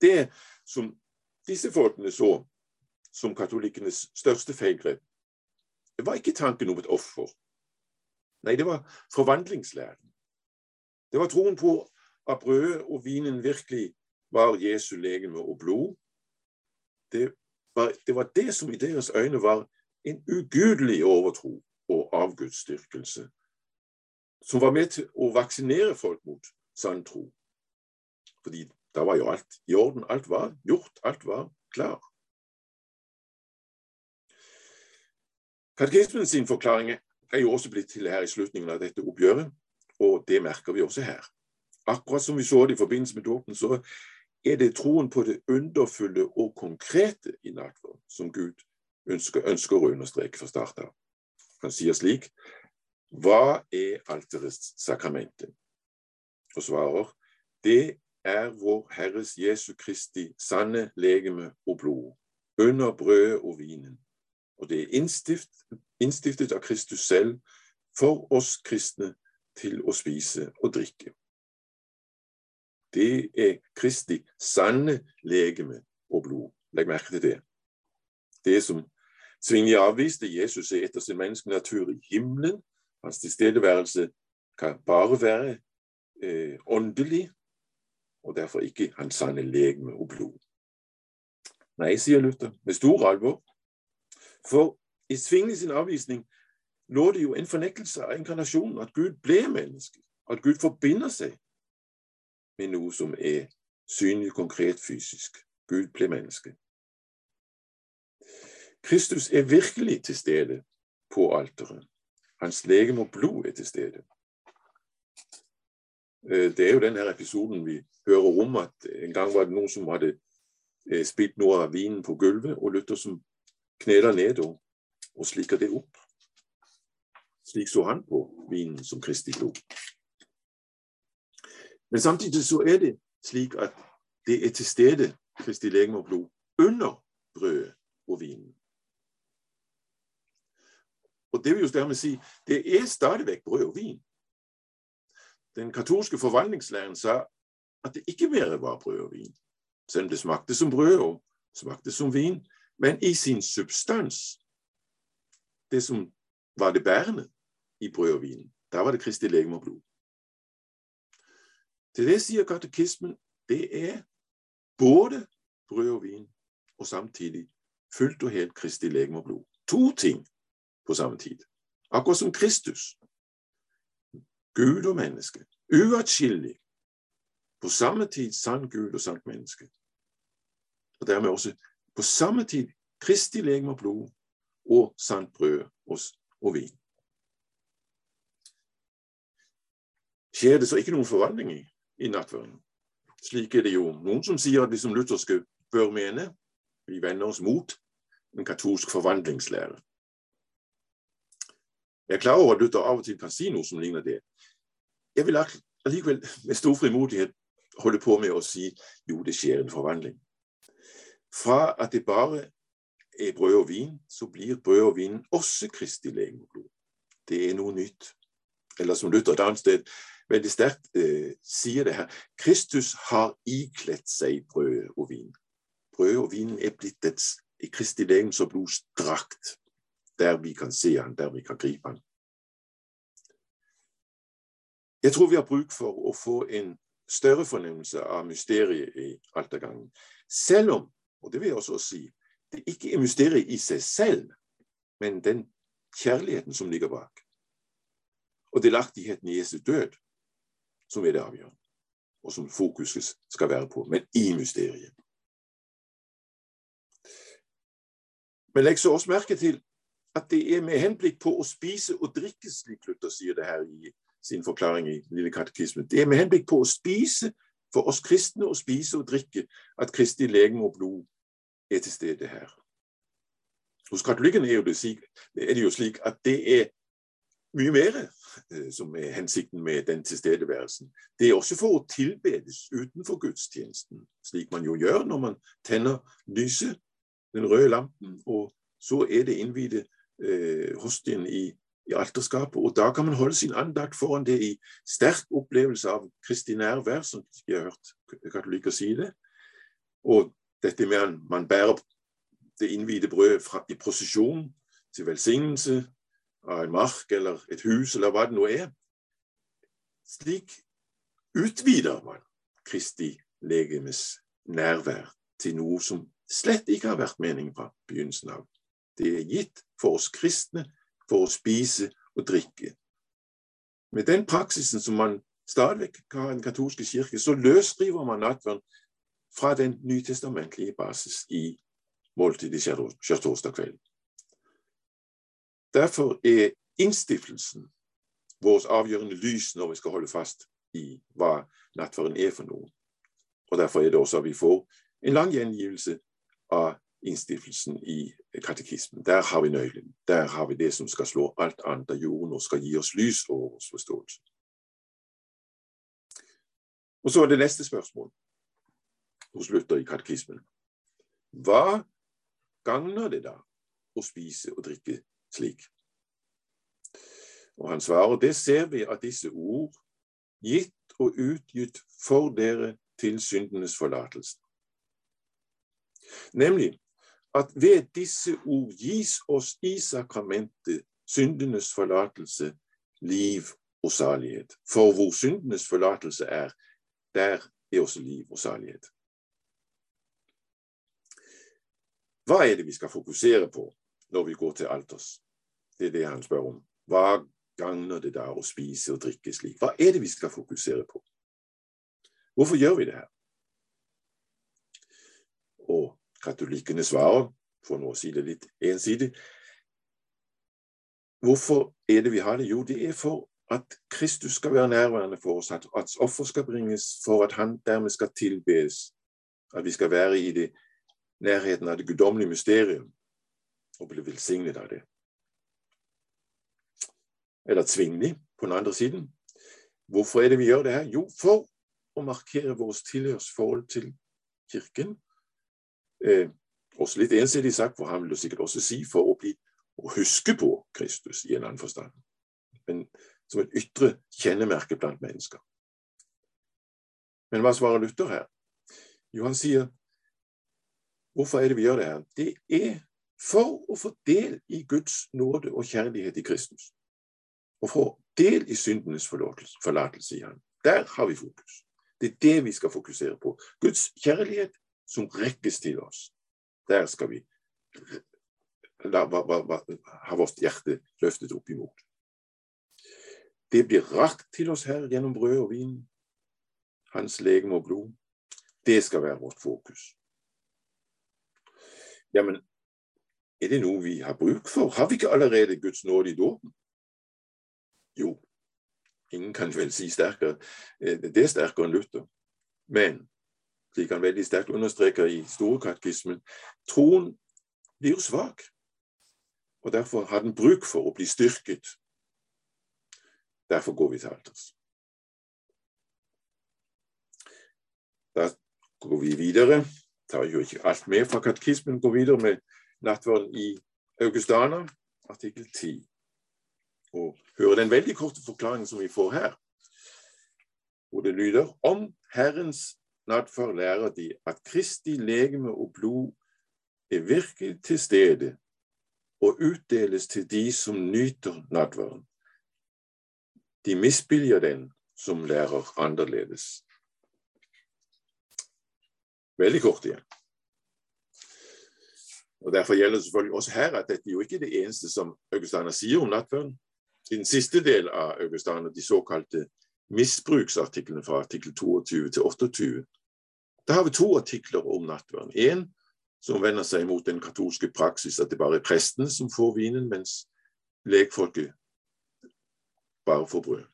Det som disse folkene så som katolikkenes største feilgrep, det var ikke tanken om et offer. Nei, det var forvandlingslæren. Det var troen på at brødet og vinen virkelig var Jesu legeme og blod. Det var, det var det som i deres øyne var en ugudelig overtro og avgudsdyrkelse, som var med til å vaksinere folk mot sann tro. Fordi da var jo alt i orden. Alt var gjort. Alt var klar. Katekismen sin forklaring er jo også blitt til her i slutningen av dette oppgjøret, og det merker vi også her. Akkurat som vi så det i forbindelse med dåpen, så er det troen på det underfulle og konkrete i nattverden som Gud ønsker, ønsker å understreke fra start av. Han sier slik Hva er alterets sakramente? Og svarer Det er vår Herres Jesu Kristi sanne legeme og blod, under brødet og vinen. Og det er innstift, innstiftet av Kristus selv for oss kristne til å spise og drikke. Det er Kristi sanne legeme og blod. Legg merke til det. Det som Svingli avviste Jesus er etter sin menneskenatur i himmelen. Hans tilstedeværelse kan bare være eh, åndelig, og derfor ikke hans sanne legeme og blod. Nei, sier Luther, med stor alvor, For i Svingli sin avvisning lå det jo en fornektelse av inkarnasjonen, at Gud ble menneske. At Gud forbinder seg med noe som er synlig, konkret, fysisk. Gud ble menneske. Kristus er virkelig til stede på alteret. Hans legeme og blod er til stede. Øh, det er jo denne episoden vi hører om, at en gang var det noen som hadde øh, spilt noe av vinen på gulvet, og Luther som kneler ned og, og slikker det opp. Slik så han på vinen som Kristi blod. Men samtidig så er det slik at det er til stede Kristi legeme og blod under brødet og vinen. Og det vil jo dermed si det er stadig vekk brød og vin. Den katolske forvandlingslæren sa at det ikke bare var brød og vin, selv om det smakte som brød og smakte som vin, men i sin substans, det som var det bærende i brød og vin, der var det Kristi legeme og blod. Til det sier katekismen det er både brød og vin og samtidig fullt og helt Kristi legeme og blod. To ting på samme tid. Akkurat som Kristus. Gud og menneske. Uatskillelig. På samme tid sann Gud og sant menneske. Og dermed også på samme tid Kristi legeme og blod og sant brød og vin. Skjer det så ikke noen forvandling i, i nattverden? Slik er det jo noen som sier at vi som lutherske bør mene. Vi vender oss mot en katolsk forvandlingslære. Jeg er klar over at Luther av og til kan si noe som ligner det. Jeg vil allikevel med stor frimodighet holde på med å si jo, det skjer en forvandling. Fra at det bare er brød og vin, så blir brød og vin også Kristi legeme og blod. Det er noe nytt. Eller som Luther et veldig sterkt eh, sier det her Kristus har ikledt seg brød og vin. Brød og vin er blitt i Kristi legems og blods drakt der vi kan se han, der vi kan gripe han. Jeg tror vi har bruk for å få en større fornemmelse av mysteriet i altergangen. Selv om, og det vil jeg også si, det ikke er mysteriet i seg selv, men den kjærligheten som ligger bak. Og delaktigheten i Jesu død, som er det avgjørende, og som fokuset skal være på, men i mysteriet. Men legg så også merke til at det er med henblikk på å spise og drikke, slik Luther sier det her i sin forklaring i Lille katekismen. Det er med henblikk på å spise, for oss kristne å spise og drikke, at Kristi legeme og blod er til stede her. Hos katolikkene er, er, det jo slik at det er mye mer eh, som er hensikten med den tilstedeværelsen. Det er også for å tilbedes utenfor gudstjenesten, slik man jo gjør når man tenner lyset, den røde lampen, og så er det innvide eh, hostien i, i, alterskapet. Og da kan man holde sin andakt foran det i sterk opplevelse av Kristi nærvær, som jeg har hørt katolikker si det. Og dette med at man bærer det innvide brød fra, i prosesjon til velsignelse av en mark eller et hus, eller hva det nå er. Slik utvider man Kristi legemes nærvær til noe som slett ikke har vært meningen fra begynnelsen av. Det er gitt for oss kristne for å spise og drikke. Med den praksisen som man stadig har i den katolske kirke, så løsriver man nattverden fra den nytestamentlige basis i måltidet skjærtorsdag kveld. Derfor er innstiftelsen vårt avgjørende lys når vi skal holde fast i hva nattverden er for noe. Og Derfor er det også at vi får en lang gjengivelse av innstiftelsen i katekismen. Der har vi nøkkelen. Der har vi det som skal slå alt annet av jorden og skal gi oss lys over vår forståelse. Og så er det neste spørsmål hos Luther i katekismen. Hva gagner det da å spise og drikke slik? Og han svarer det ser vi av disse ord, gitt og utgitt for dere til syndenes forlatelse. Nemlig at ved disse ord gis oss i sakramentet syndenes forlatelse, liv og salighet. For hvor syndenes forlatelse er, der er også liv og salighet. Hva er det vi skal fokusere på når vi går til alters. Det er det han spør om. Hva gagner det da å spise og drikke slik? Hva er det vi skal fokusere på? Hvorfor gjør vi det her? Og katolikkene svarer, for nå å si det litt ensidig, hvorfor er det vi har det? Jo, det er for at Kristus skal være nærværende for oss, at, at offer skal bringes for at han dermed skal tilbes, at vi skal være i det, nærheten av det guddommelige mysterium og bli velsignet av det. Eller tvingelig på den andre siden. Hvorfor er det vi gjør det her? Jo, for å markere vårt tilhørsforhold til Kirken. Eh, også litt ensidig sagt, for han vil jo sikkert også si for å bli å huske på Kristus i en annen forstand. Men som et ytre kjennemerke blant mennesker. Men hva svarer Luther her? Jo, han sier hvorfor er det vi gjør det her? Det er for å få del i Guds nåde og kjærlighet i Kristus. Og få del i syndenes forlatelse, sier han. Der har vi fokus. Det er det vi skal fokusere på. Guds kjærlighet som rekkes til oss. Der skal vi ha vårt hjerte løftet opp imot. Det blir rakt til oss her gjennom brød og vin. Hans legeme og blod. Det skal være vårt fokus. Ja, men er det noe vi har bruk for? Har vi ikke allerede Guds nåde i dåpen? Jo, ingen kan vel si sterkere. Eh, det er sterkere enn Luther. Men slik han veldig sterkt understreker i Store katekismen, troen blir jo svak. Og derfor har den bruk for å bli styrket Derfor går vi til alters. Da går vi videre. Tar jo ikke alt med fra katekismen. Går videre med nattverden i Augustana, artikkel 10. Og hører den veldig korte forklaringen som vi får her, hvor det lyder om Herrens nattverd lærer de at Kristi legeme og blod er virkelig til stede og utdeles til de som nyter nattverden. De misbilliger den som lærer annerledes. Veldig kort igjen. Og Derfor gjelder det selvfølgelig også her at dette er jo ikke det eneste som Augustana sier om nattverden. I den siste del av Augustana, de såkalte misbruksartiklene fra artikkel 22 til 28, da har vi to artikler om nattverden. En som vender seg mot den katolske praksis at det bare er presten som får vinen, mens lekfolket bare får brød.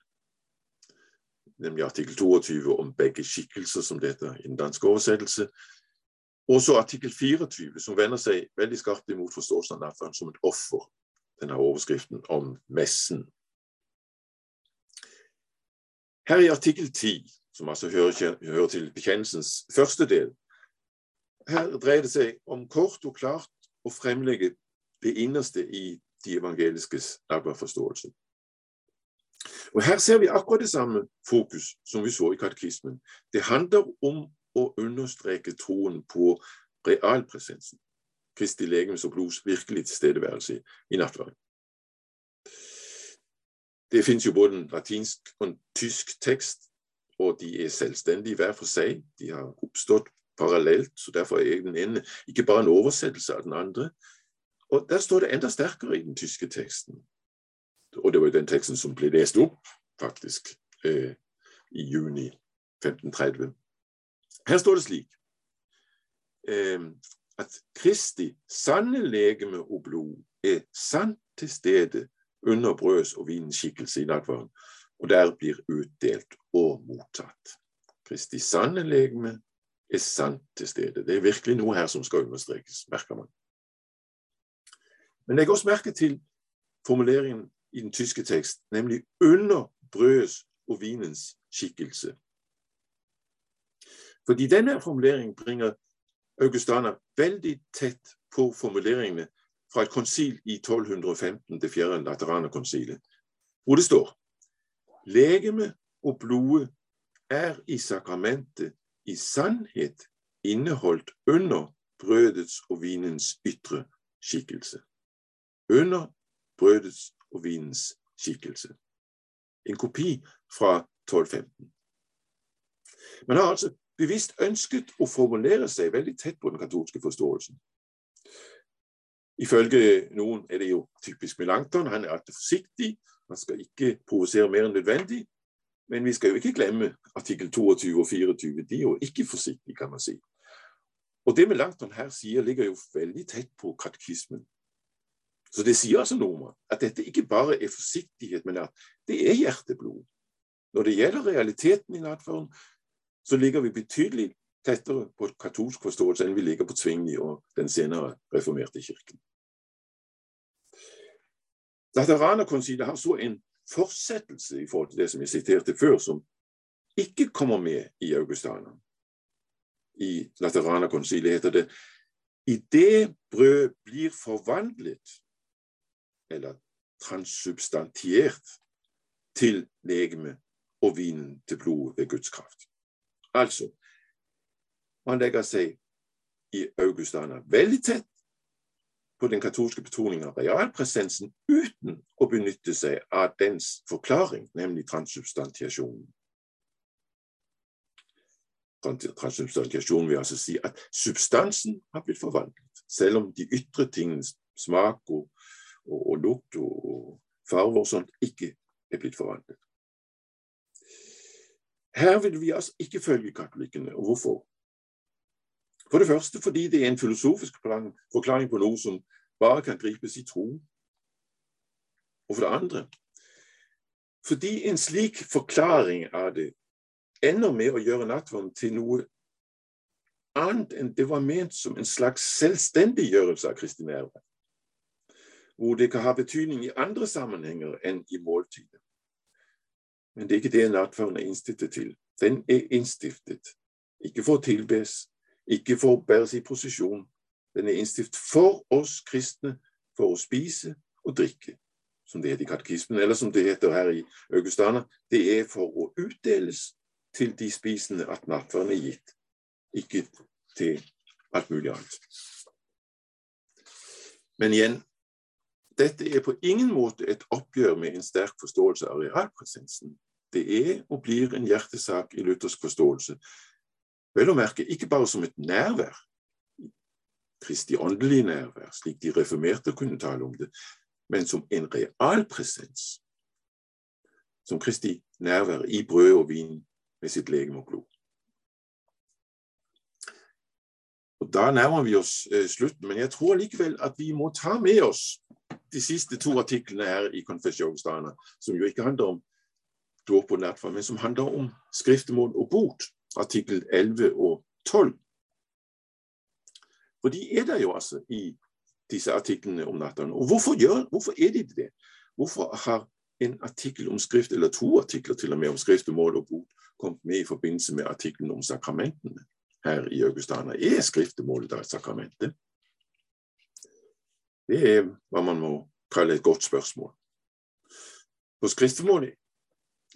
Nemlig artikkel 22 om begge skikkelser, som det heter i den danske oversettelse. Og så artikkel 24, som vender seg veldig skarpt imot forståelsen av nattverden som et offer. Denne overskriften om messen. Her i artikkel 10, som altså hører, hører til bekjennelsens første del, her dreier det seg om kort og klart å fremlegge det innerste i de evangeliskes nattverdsforståelse. Og Her ser vi akkurat det samme fokus som vi så i katekismen. Det handler om å understreke troen på realpresensen. Kristi legemes og blods virkelig tilstedeværelse i nattverden. Det finnes jo både en latinsk og en tysk tekst, og de er selvstendige hver for seg. De har oppstått parallelt, så derfor er den ene ikke bare en oversettelse av den andre. Og Der står det enda sterkere i den tyske teksten. Og det var jo den teksten som ble lest opp, faktisk, eh, i juni 1530. Her står det slik eh, at Kristi sanne legeme og blod er sant til stede under brøds og vinens skikkelse i nattverden, og der blir utdelt og mottatt. Kristi sanne legeme er sant til stede. Det er virkelig noe her som skal understrekes, merker man. Men legg også merke til formuleringen i den tyske tekst, nemlig under brødets og vinens skikkelse. Fordi denne formuleringen bringer Augustana veldig tett på formuleringene fra et konsil i 1215, det fjerde Lateranerkonsilet, hvor det står Legeme og blodet er i sakramentet i sannhet inneholdt under brødets og vinens ytre skikkelse. Under brødets og vinens skikkelse. En kopi fra 1215. Man har altså bevisst ønsket å formulere seg veldig tett på den katolske forståelsen. Ifølge noen er det jo typisk Melankton. Han er alltid forsiktig. Man skal ikke provosere mer enn nødvendig. Men vi skal jo ikke glemme artikkel 22 og 24. De er jo ikke forsiktige, kan man si. Og det Melanchthon her sier, ligger jo veldig tett på katekismen. Så det sier altså noe at dette ikke bare er forsiktighet, men at det er hjerteblod. Når det gjelder realiteten i nattverden, så ligger vi betydelig tettere på katolsk forståelse enn vi ligger på Tvingli og den senere reformerte kirken. Lateranerkonsilet har så en fortsettelse i forhold til det som jeg siterte før, som ikke kommer med i Augustana. I Lateranerkonsilet heter det i det brød blir forvandlet, eller transsubstantiert, til legeme og vinen til blod ved Guds kraft. Altså, man legger seg i Augustana veldig tett på den katolske betoningen av realpresensen uten å benytte seg av dens forklaring, nemlig transsubstantiasjonen. Transsubstantiasjon vil altså si at substansen har blitt forvandlet, selv om de ytre tingene, smak og, og, og lukt og, farver og sånt, ikke er blitt forvandlet. Her vil vi altså ikke følge katolikkene. Og hvorfor? For det første fordi det er en filosofisk forklaring på noe som bare kan gripes i tro. Og for det andre fordi en slik forklaring av det ender med å gjøre nattverden til noe annet enn det var ment som en slags selvstendiggjørelse av Kristi nærvær, hvor det kan ha betydning i andre sammenhenger enn i måltidet. Men det er ikke det nattverden er innstiftet til. Den er innstiftet ikke for å tilbes, ikke for å bæres i posisjon. Den er innstift for oss kristne, for å spise og drikke, som det heter i katekismen, eller som det heter her i Augustana. Det er for å utdeles til de spisende at nattverden er gitt, ikke til alt mulig annet. Men igjen, dette er på ingen måte et oppgjør med en sterk forståelse av realpresensen det er og blir en hjertesak i luthersk forståelse. Vel å merke ikke bare som et nærvær, Kristi åndelig nærvær, slik de reformerte kunne tale om det, men som en real presens, Som Kristi nærvær i brød og vin med sitt legeme og blod. Og Da nærmer vi oss eh, slutten, men jeg tror likevel at vi må ta med oss de siste to artiklene her i Konfesjonsdana, som jo ikke handler om dåp og nattverd, men som handler om skriftemål og bot, artikkel 11 og 12. For de er der jo altså i disse artiklene om nattene. Og hvorfor, gjør, hvorfor er de det? Hvorfor har en artikkel om skrift, eller to artikler til og med om skrift og bot, kommet med i forbindelse med artikkelen om sakramentene her i Augustana? Er skriftemålet da et sakramente? Det er hva man må kalle et godt spørsmål. For skriftemålet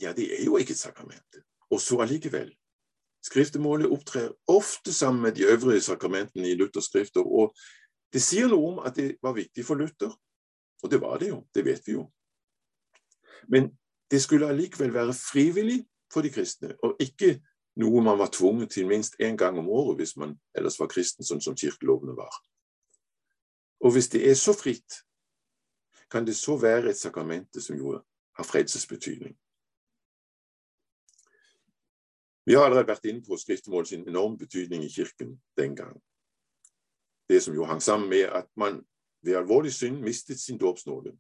ja, det er jo ikke et sakrament. Og så allikevel. Skriftemålet opptrer ofte sammen med de øvrige sakramentene i Luthers skrifter, og det sier noe om at det var viktig for Luther. Og det var det jo, det vet vi jo. Men det skulle allikevel være frivillig for de kristne, og ikke noe man var tvunget til minst én gang om året hvis man ellers var kristen, sånn som kirkelovene var. Og hvis det er så fritt, kan det så være et sakramente som jo har frelsesbetydning. Vi har allerede vært inne på skriftemål sin enorme betydning i kirken den gang. Det som jo hang sammen med at man ved alvorlig synd mistet sin dåpsnåde.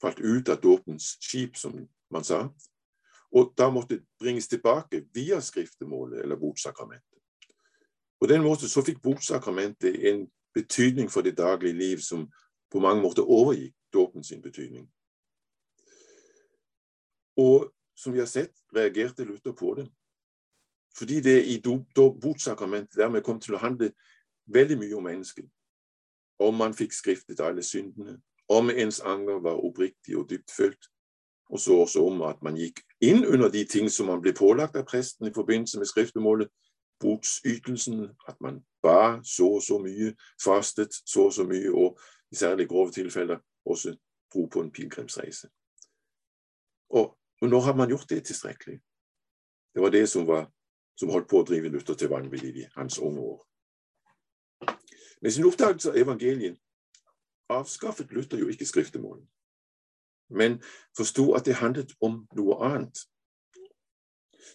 Falt ut av dåpens skip, som man sa. Og da måtte bringes tilbake via skriftemålet eller botsakramentet. På den måten så fikk botsakramentet en betydning for det daglige liv som på mange måter overgikk dåpen sin betydning. Og som vi har sett, reagerte Luther på det. Fordi det i botsakramentet dermed kom til å handle veldig mye om mennesket. Om man fikk skriftet alle syndene, om ens anger var oppriktig og dyptfølt, og så også om at man gikk inn under de ting som man ble pålagt av presten i forbindelse med skriftemålet, botsytelsen, at man ba så og så mye, fastet så og så mye, og i særlig grove tilfeller også dro på en pilegrimsreise. Og, og nå har man gjort det tilstrekkelig? Det var det som var som holdt på å drive Luther til vanvidd i hans unge år. Med sin oppdagelse av evangeliet avskaffet Luther jo ikke skriftemålet, men forsto at det handlet om noe annet.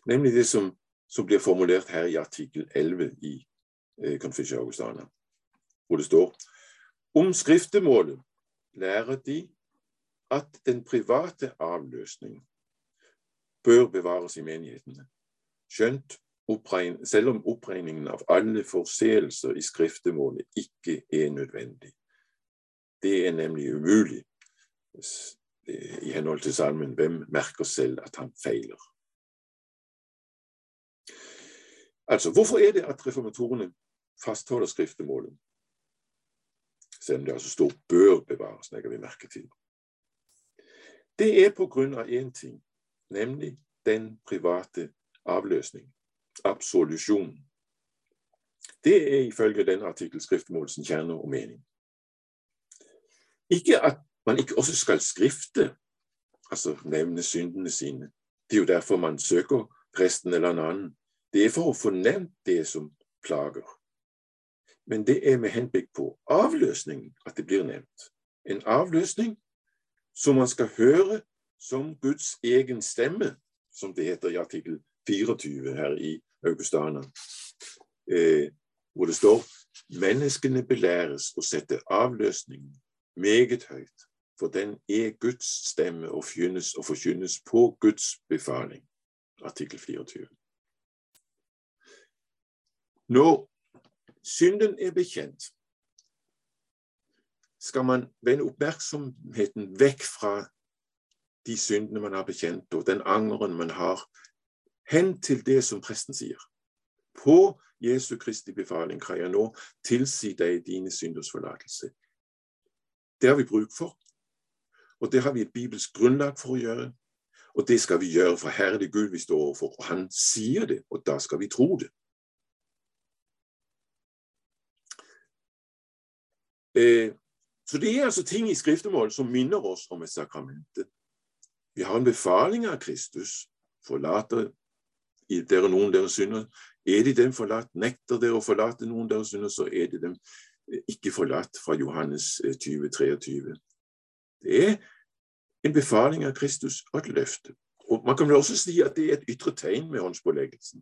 Nemlig det som, som blir formulert her i artikkel 11 i eh, Confessio Augustana, hvor det står om skriftemålet lærer de at den private avløsning bør bevares i menighetene, skjønt selv om oppregningen av alle forseelser i skriftemålet ikke er nødvendig. Det er nemlig umulig i henhold til salmen 'Hvem merker selv at han feiler'? Altså, Hvorfor er det at reformatorene fastholder skriftemålet? Selv om det altså står 'bør bevares', legger vi merke til. Det er på grunn av én ting, nemlig den private avløsning absolusjon. Det er ifølge denne artikkel skriftmålsen kjerne og mening. Ikke at man ikke også skal skrifte, altså nevne syndene sine. Det er jo derfor man søker presten eller en annen. Det er for å få nevnt det som plager. Men det er med henblikk på avløsningen at det blir nevnt. En avløsning som man skal høre som Guds egen stemme, som det heter i artikkel 24 her i Augustana, eh, hvor det står menneskene belæres å sette avløsningen meget høyt, for den er Guds stemme og, forkynnes og forkynnes på Guds befaling. Artikkel 24. Når synden er bekjent, skal man vende oppmerksomheten vekk fra de syndene man har bekjent, og den angeren man har hen til det som presten sier. På Jesu Kristi befaling kan jeg nå tilsi deg dine synders forlatelse. Det har vi bruk for, og det har vi et bibelsk grunnlag for å gjøre. Og det skal vi gjøre, for her er det Gud vi står overfor, og han sier det, og da skal vi tro det. Eh, så det er altså ting i skriftemål som minner oss om et sakramente. Vi har en befaling av Kristus. Forlater dere noen deres synder. Er de dem forlatt, nekter dere å forlate noen deres synder, så er de dem eh, ikke forlatt fra Johannes 20, eh, 23. Det er en befaling av Kristus og et løfte. Og Man kan vel også si at det er et ytre tegn med håndspåleggelsen.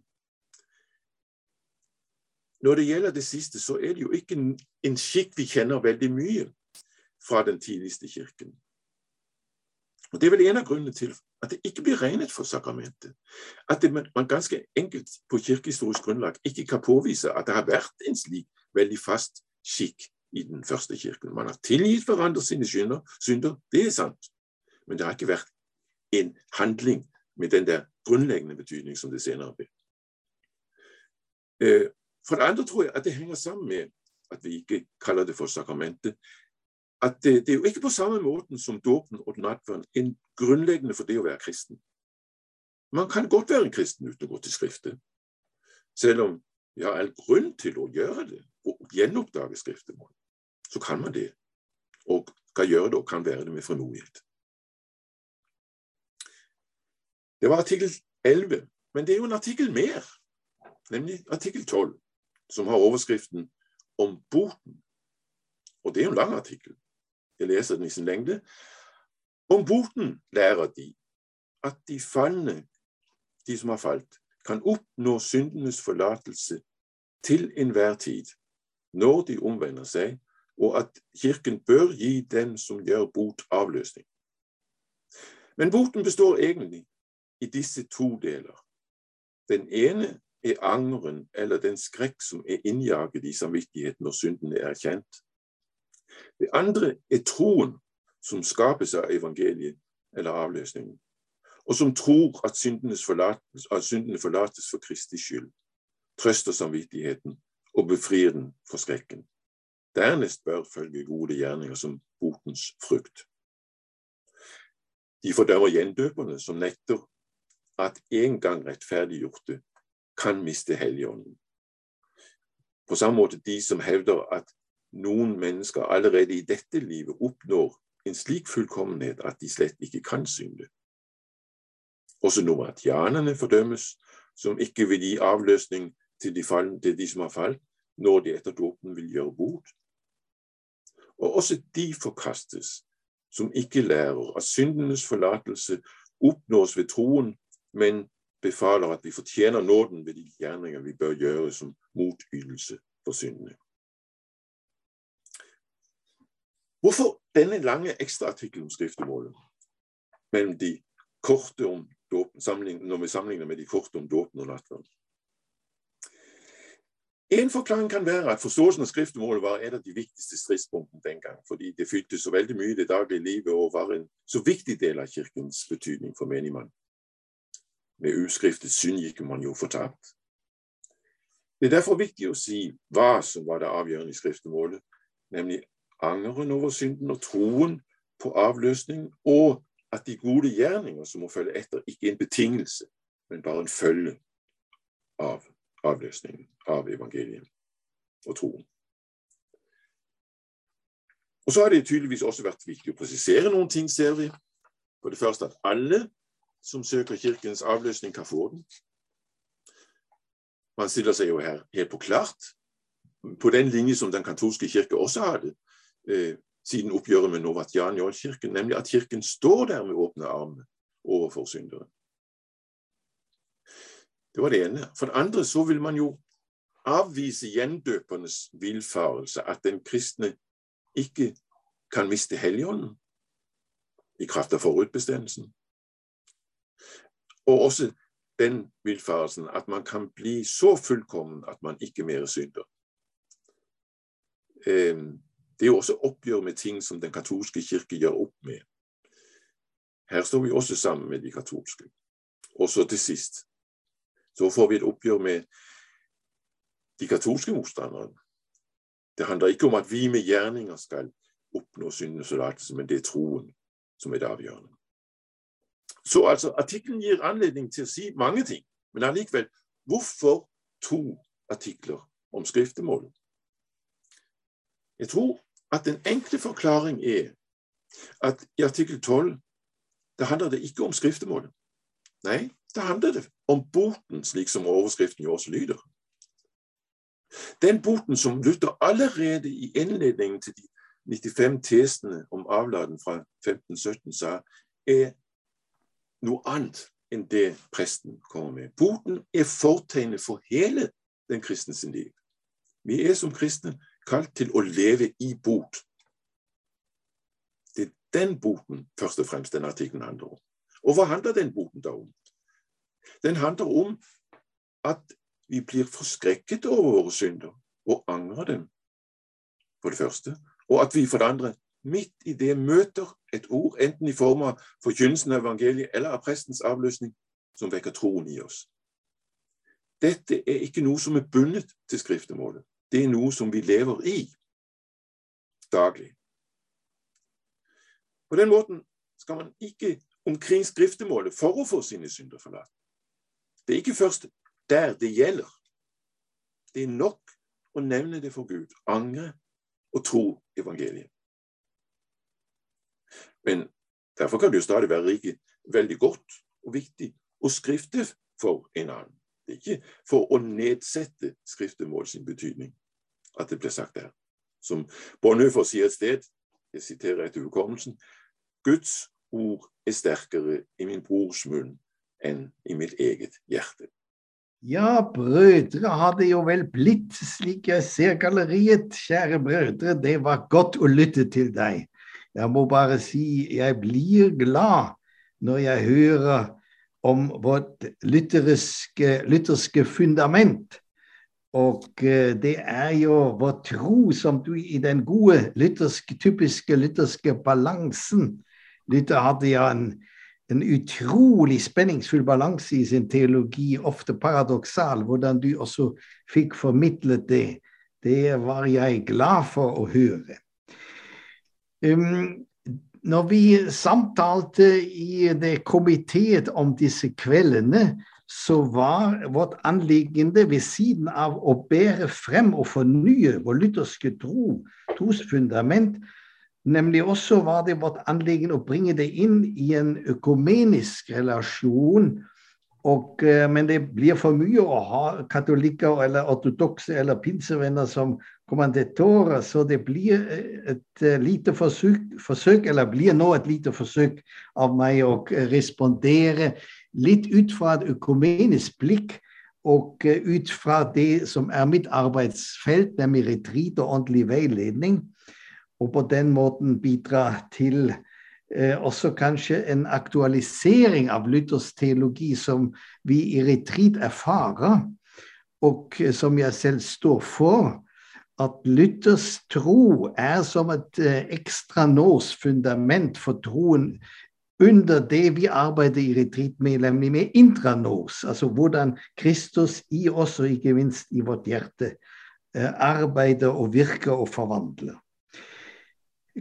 Når det gjelder det siste, så er det jo ikke en skikk vi kjenner veldig mye fra den tidligste kirken. Og Det er vel en av grunnene til at det ikke blir regnet for sakramentet. At det, man ganske enkelt på kirkehistorisk grunnlag ikke kan påvise at det har vært en slik veldig fast skikk i den første kirken. Man har tilgitt hverandre sine synder, synder, det er sant, men det har ikke vært en handling med den der grunnleggende betydning som det senere ble. Eh, for det andre tror jeg at det henger sammen med at vi ikke kaller det for sakramentet, at det, det, er jo ikke på samme måten som dåpen og nattverden en grunnleggende for det å være kristen. Man kan godt være en kristen uten å gå til Skriftet, selv om vi har all grunn til å gjøre det og gjenoppdage skriftemål. Så kan man det, og skal gjøre det og kan være det med frimodighet. Det var artikkel 11, men det er jo en artikkel mer, nemlig artikkel 12, som har overskriften om boten. Og det er jo en lang artikkel. Jeg leser den i sin lengde. Om boten lærer de at de falne, de som har falt, kan oppnå syndenes forlatelse til enhver tid når de omvender seg, og at Kirken bør gi dem som gjør bot, avløsning. Men boten består egentlig i disse to deler. Den ene er angeren eller den skrekk som er innjaget i samvittigheten når synden er erkjent. Det andre er troen som skapes av evangeliet eller avløsningen, og som tror at, forlates, at syndene forlates for Kristi skyld, trøster samvittigheten og befrir den for skrekken. Dernest bør følge gode gjerninger som botens frukt. De fordømmer gjendøperne som nekter at en gang rettferdiggjorte kan miste Helligånden. På samme måte de som hevder at noen mennesker allerede i dette livet oppnår en slik fullkommenhet at de slett ikke kan synde. Også nomadianerne fordømmes, som ikke vil gi avløsning til de, fall, til de som har falt, når de etter dåpen vil gjøre bot. Og også de forkastes, som ikke lærer at syndenes forlatelse oppnås ved troen, men befaler at vi fortjener nåden ved de gjerninger vi bør gjøre som motytelse for syndene. Hvorfor denne lange ekstraartikkelen om skriftemålet mellom de korte om dåpen, når vi sammenligner med de korte om dåpen og nattverden? En forklaring kan være at forståelsen av skriftemålet var et av de viktigste stridspunktene den gang, fordi det fylte så veldig mye i det daglige livet og var en så viktig del av kirkens betydning for menigmann. Med uskriftet synd gikk man jo fortapt. Det er derfor viktig å si hva som var det avgjørende i skriftemålet, nemlig angeren over synden og troen på avløsning, og at de gode gjerninger som må følge etter, ikke er en betingelse, men bare en følge av avløsningen av evangeliet og troen. Og Så har det tydeligvis også vært viktig å presisere noen ting, ser vi. For det første at alle som søker Kirkens avløsning, kan få den. Man stiller seg jo her helt på klart på den linje som den katolske kirke også hadde siden oppgjøret med Novatjanjol-kirken, nemlig at kirken står der med åpne armer overfor syndere. Det var det ene. For det andre så vil man jo avvise gjendøpernes villfarelse, at den kristne ikke kan miste Helligånden i kraft av forutbestemmelsen. Og også den villfarelsen at man kan bli så fullkommen at man ikke mer synder. Ehm, det er jo også oppgjør med ting som den katolske kirke gjør opp med. Her står vi også sammen med de katolske. Og så til sist så får vi et oppgjør med de katolske motstanderne. Det handler ikke om at vi med gjerninger skal oppnå syndens forlatelse, men det er troen som er det avgjørende. Så altså, Artikkelen gir anledning til å si mange ting, men allikevel hvorfor to artikler om skriftemålet? Jeg tror at den enkle forklaring er at i artikkel 12 det handler det ikke om skriftemålet. Nei, det handler det om boten, slik som overskriften jo også lyder. Den boten som Luther allerede i innledningen til de 95 tesene om avladen fra 1517 sa, er noe annet enn det presten kommer med. Boten er fortegnet for hele den kristne sin liv. Vi er som kristne kalt til å leve i bot. Det er den boten først og fremst den artikkelen handler om. Og hva handler den boten da om? Den handler om at vi blir forskrekket over våre synder og angrer dem, for det første. Og at vi for det andre midt i det møter et ord, enten i form av forkynnelsen av evangeliet eller av prestens avløsning, som vekker troen i oss. Dette er ikke noe som er bundet til skriftemålet. Det er noe som vi lever i daglig. På den måten skal man ikke omkring skriftemålet for å få sine synder forlatt. Det er ikke først der det gjelder. Det er nok å nevne det for Gud, angre og tro evangeliet. Men derfor kan det jo stadig være riket veldig godt og viktig å skrifte for en annen. Det er ikke for å nedsette skriftemål sin betydning at det blir sagt der. Som Bonhoeffer sier et sted, jeg siterer etter hukommelsen, Guds ord er sterkere i min brors munn enn i mitt eget hjerte. Ja, brødre har det jo vel blitt, slik jeg ser galleriet. Kjære brødre, det var godt å lytte til deg. Jeg må bare si jeg blir glad når jeg hører om vårt lytterske, lytterske fundament. Og eh, det er jo vår tro som du i den gode lytterske, typiske lytterske balansen Luther hadde ja en en utrolig spenningsfull balanse i sin teologi, ofte paradoksal. Hvordan du også fikk formidlet det, det var jeg glad for å høre. Um, når vi samtalte i det komiteet om disse kveldene, så var vårt anliggende ved siden av å bære frem og fornye vår lutherske tro, trosfundament, Nemlig også var det vårt anliggende å bringe det inn i en økumenisk relasjon. Og, eh, men det blir for mye å ha katolikker eller ortodokse eller pinsevenner som kommandatorer, så det blir et lite forsøk, forsøk, eller blir nå et lite forsøk av meg å respondere litt ut fra et økumenisk blikk og ut fra det som er mitt arbeidsfelt, nemlig retreat og åndelig veiledning, og på den måten bidra til eh, også kanskje en aktualisering av Luthers teologi som vi i retreat erfarer, og som jeg selv står for at Luthers tro er som et eh, ekstra nås fundament for troen under det vi arbeider i retreat med, intranos, altså hvordan Kristus i oss, og ikke minst i vårt hjerte, eh, arbeider og virker og forvandler.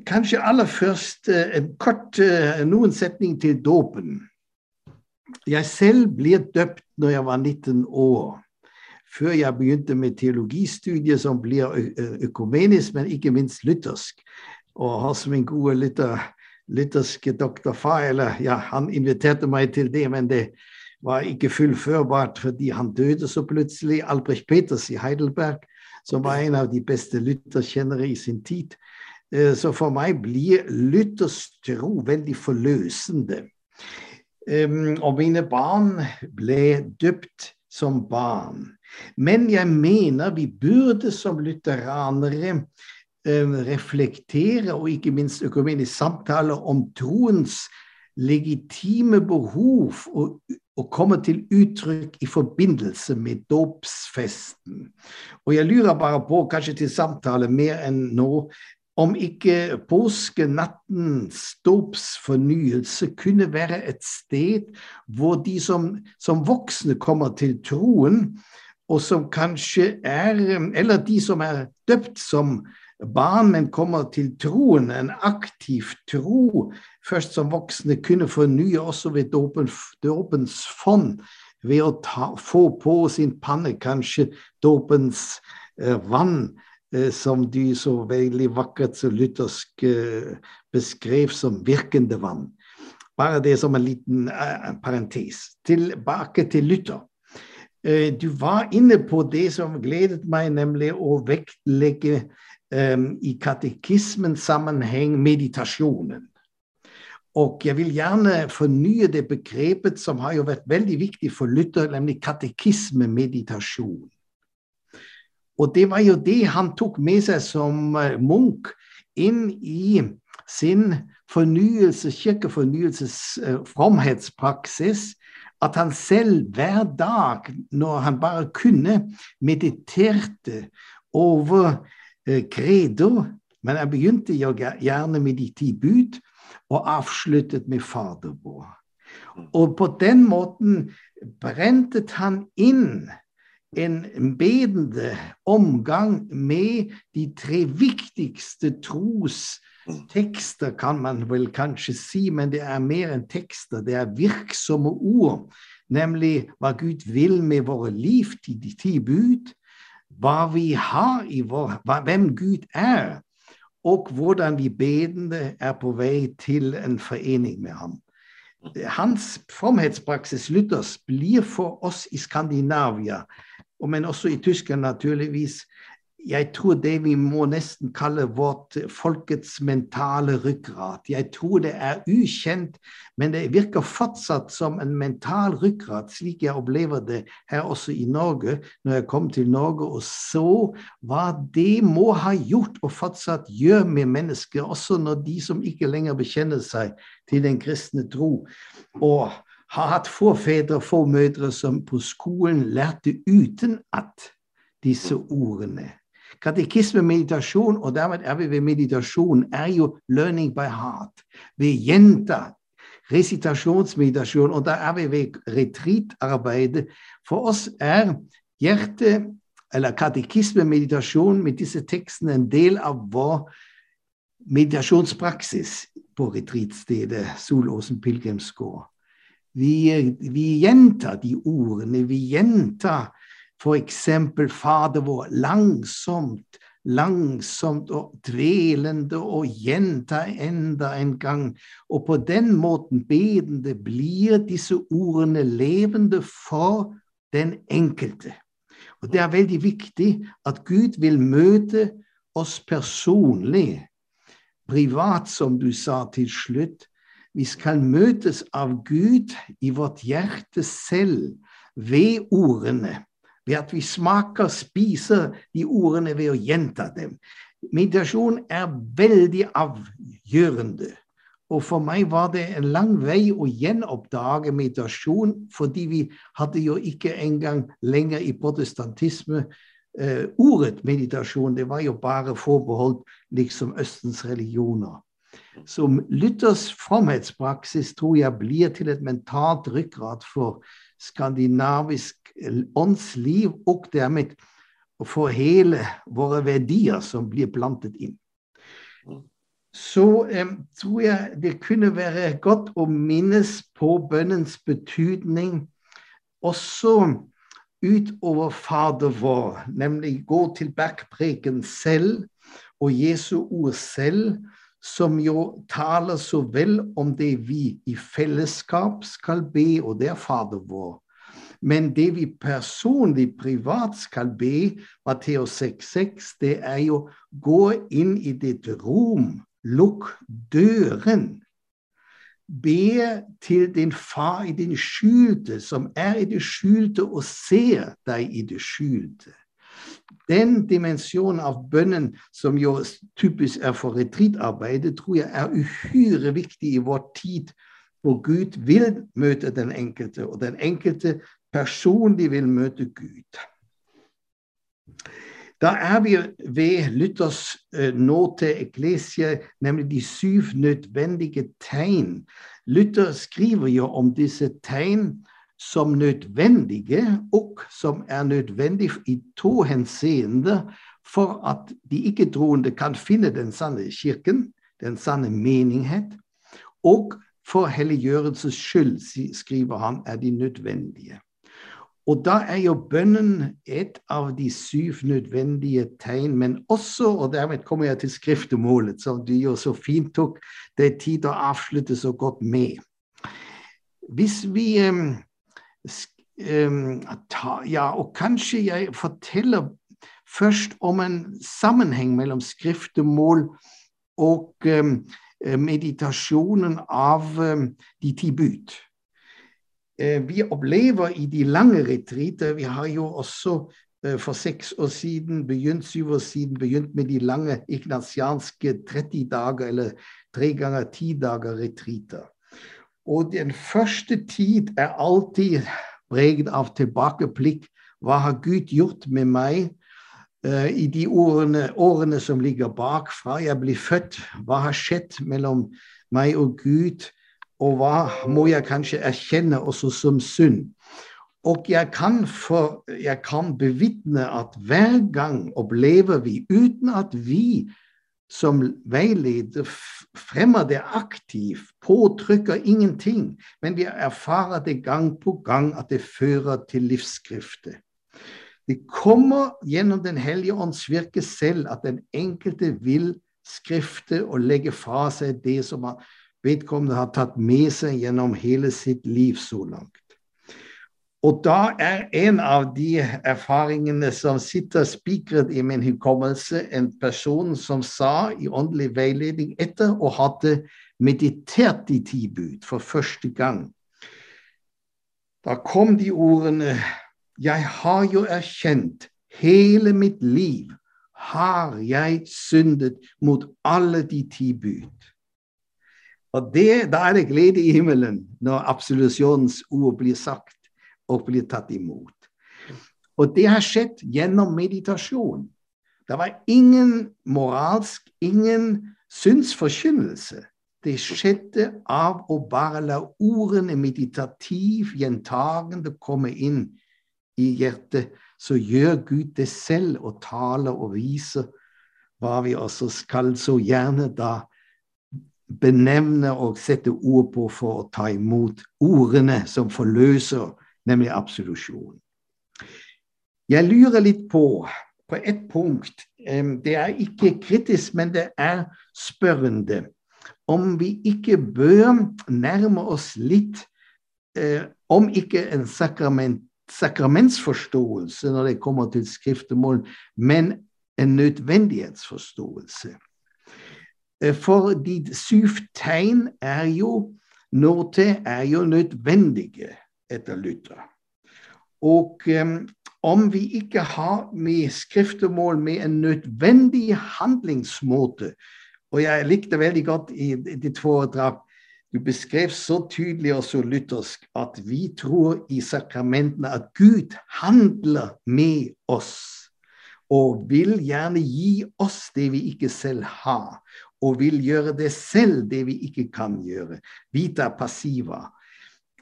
Kanskje aller først eh, en kort, noen setning til dåpen. Jeg selv ble døpt når jeg var 19 år før jeg begynte med teologistudiet, som blir økumenisk, men ikke minst lyttersk. Og har som en god lytter, lytterske doktor eller ja, han inviterte meg til det, men det var ikke fullførbart fordi han døde så plutselig. Albrecht Peters i Heidelberg, som var en av de beste lytterkjennere i sin tid. Eh, så for meg blir Luthers tro veldig forløsende. Og mine barn ble døpt som barn. Men jeg mener vi burde som lutheranere reflektere, og ikke minst økumenisk samtale, om troens legitime behov og, og komme til uttrykk i forbindelse med dåpsfesten. Og jeg lurer bare på, kanskje til samtale mer enn nå, om ikke påskenattens dåpsfornyelse kunne være et sted hvor de som, som voksne kommer til troen, og som kanskje er Eller de som er døpt som barn, men kommer til troen, en aktiv tro, først som voksne, kunne fornye også ved dåpens fond, ved å ta, få på sin panne kanskje dåpens eh, vann, eh, som de så veldig vakkert så luthersk eh, beskrev som virkende vann. Bare det som en liten eh, parentes. Tilbake til Luther. Eh, du var inne på det som gledet meg, nemlig å vektlegge um, i katekismens sammenheng meditasjonen. Og jeg vil gjerne fornye det begrepet som har jo vært veldig viktig for Luther, nemlig katekismemeditasjon. Og det var jo det han tok med seg som munk Munch inn i sin fornyelse, kirkefornyelses fromhetspraksis, at han selv hver dag, når han bare kunne, mediterte over eh, credo. Men jeg begynte jo gjerne med de ti bud, og avsluttet med Fader vår. Og på den måten brentet han inn en bedende omgang med de tre viktigste tros tekster, kan man vel kanskje si, men det er mer enn tekster. Det er virksomme ord, nemlig hva Gud vil med våre liv, de ti bud, hva vi har i vår, hvem Gud er, og hvordan vi bedende er på vei til en forening med ham. Hans fromhetspraksis, Luthers, blir for oss i Skandinavia, men også i Tyskland naturligvis, jeg tror det vi må nesten kalle vårt folkets mentale ryggrad. Jeg tror det er ukjent, men det virker fortsatt som en mental ryggrad, slik jeg opplever det her også i Norge, når jeg kom til Norge og så hva det må ha gjort og fortsatt gjør med mennesker, også når de som ikke lenger bekjenner seg til den kristne tro, og har hatt forfedre og formødre som på skolen lærte uten at disse ordene. Katekisme, meditasjon, og dermed er vi ved meditasjon, er jo learning by heart. Vi gjentar resitasjonsmeditasjon, og da er vi ved retreatarbeidet. For oss er hjerte, eller katekisme-meditasjon med disse tekstene en del av vår meditasjonspraksis på retreatstedet Solåsen pilegrimsgård. Vi, vi gjentar de ordene, vi F.eks. Fader vår, langsomt, langsomt og dvelende og gjenta enda en gang. Og på den måten bedende blir disse ordene levende for den enkelte. Og Det er veldig viktig at Gud vil møte oss personlig, privat, som du sa til slutt. Vi skal møtes av Gud i vårt hjerte selv, ved ordene. Ved at vi smaker, spiser de ordene ved å gjenta dem. Meditasjon er veldig avgjørende. Og for meg var det en lang vei å gjenoppdage meditasjon, fordi vi hadde jo ikke engang lenger i protestantisme eh, ordet meditasjon. Det var jo bare forbeholdt liksom Østens religioner. Så Luthers fromhetspraksis tror jeg blir til et mentalt ryggrad for skandinavisk åndsliv, og dermed for hele våre verdier som blir plantet inn. Så eh, tror jeg det kunne være godt å minnes på bønnens betydning også utover Fader vår, nemlig gå til bergpreken selv og Jesu ord selv, som jo taler så vel om det vi i fellesskap skal be, og det er Fader vår. Men det vi personlig, privat skal be, Matteus 6,6, det er jo gå inn i ditt rom Lukk døren. Be til din far i din skjulte, som er i det skjulte og ser deg i det skjulte. Den dimensjonen av bønnen som jo typisk er for retreatarbeidet, tror jeg er uhyre viktig i vår tid, hvor Gud vil møte den enkelte, og den enkelte personlig vil møte Gud. Da er vi ved Luthers uh, nå til Eklesia, nemlig de syv nødvendige tegn. Luther skriver jo om disse tegn som nødvendige, og som er nødvendige i to henseende for at de ikke-troende kan finne den sanne kirken, den sanne menighet, og for helliggjørelses skyld, skriver han, er de nødvendige. Og da er jo bønnen et av de syv nødvendige tegn, men også, og dermed kommer jeg til skriftemålet, som du jo så fint tok det tid å avslutte så godt med. Hvis vi ta, Ja, og kanskje jeg forteller først om en sammenheng mellom skriftemål og um, meditasjonen av de ti bud. Eh, vi opplever i de lange retreater Vi har jo også eh, for seks år siden begynt, syv år siden begynt med de lange ignasianske 30 dager, eller tre ganger ti dager retreater. Og den første tid er alltid preget av tilbakeblikk. Hva har Gud gjort med meg uh, i de årene, årene, som ligger bak fra jeg ble født? Hva har skjedd mellom meg og Gud? og hva må jeg kanskje erkjenne også som synd. Og jeg kan, jeg kan bevitne at hver gang opplever vi, uten at vi som veileder fremmer det aktivt, påtrykker ingenting, men vi erfarer det gang på gang at det fører til livsskriftet. Det kommer gjennom Den hellige ånds virke selv at den enkelte vil skrifte og legge fra seg det som vedkommende har tatt med seg gjennom hele sitt liv så langt. Og da er en av de erfaringene som sitter spikret i min hukommelse, en person som sa i åndelig veiledning etter å hadde meditert i ti for første gang. Da kom de ordene Jeg har jo erkjent hele mitt liv har jeg syndet mot alle de ti bud. Og det, Da er det glede i himmelen når absolusjonens ord blir sagt og blir tatt imot. Og det har skjedd gjennom meditasjon. Det var ingen moralsk, ingen synsforkynnelse. Det skjedde av å bare la ordene meditativ, gjentagende komme inn i hjertet. Så gjør Gud det selv og taler og viser hva vi også skal så gjerne da benevne og sette ord på for å ta imot ordene som forløser, nemlig absolusjon. Jeg lurer litt på, på ett punkt Det er ikke kritisk, men det er spørrende. Om vi ikke bør nærme oss litt, eh, om ikke en sakrament, sakramentsforståelse når det kommer til skriftemål, men en nødvendighetsforståelse. Eh, for de syv tegn er jo Nåte er jo nødvendige etter Luther. Og um, om vi ikke har med skriftemål med en nødvendig handlingsmåte Og jeg likte veldig godt i ditt foredrag du beskrev så tydelig og så luthersk at vi tror i sakramentene at Gud handler med oss og vil gjerne gi oss det vi ikke selv har, og vil gjøre det selv, det vi ikke kan gjøre. Vita passiva.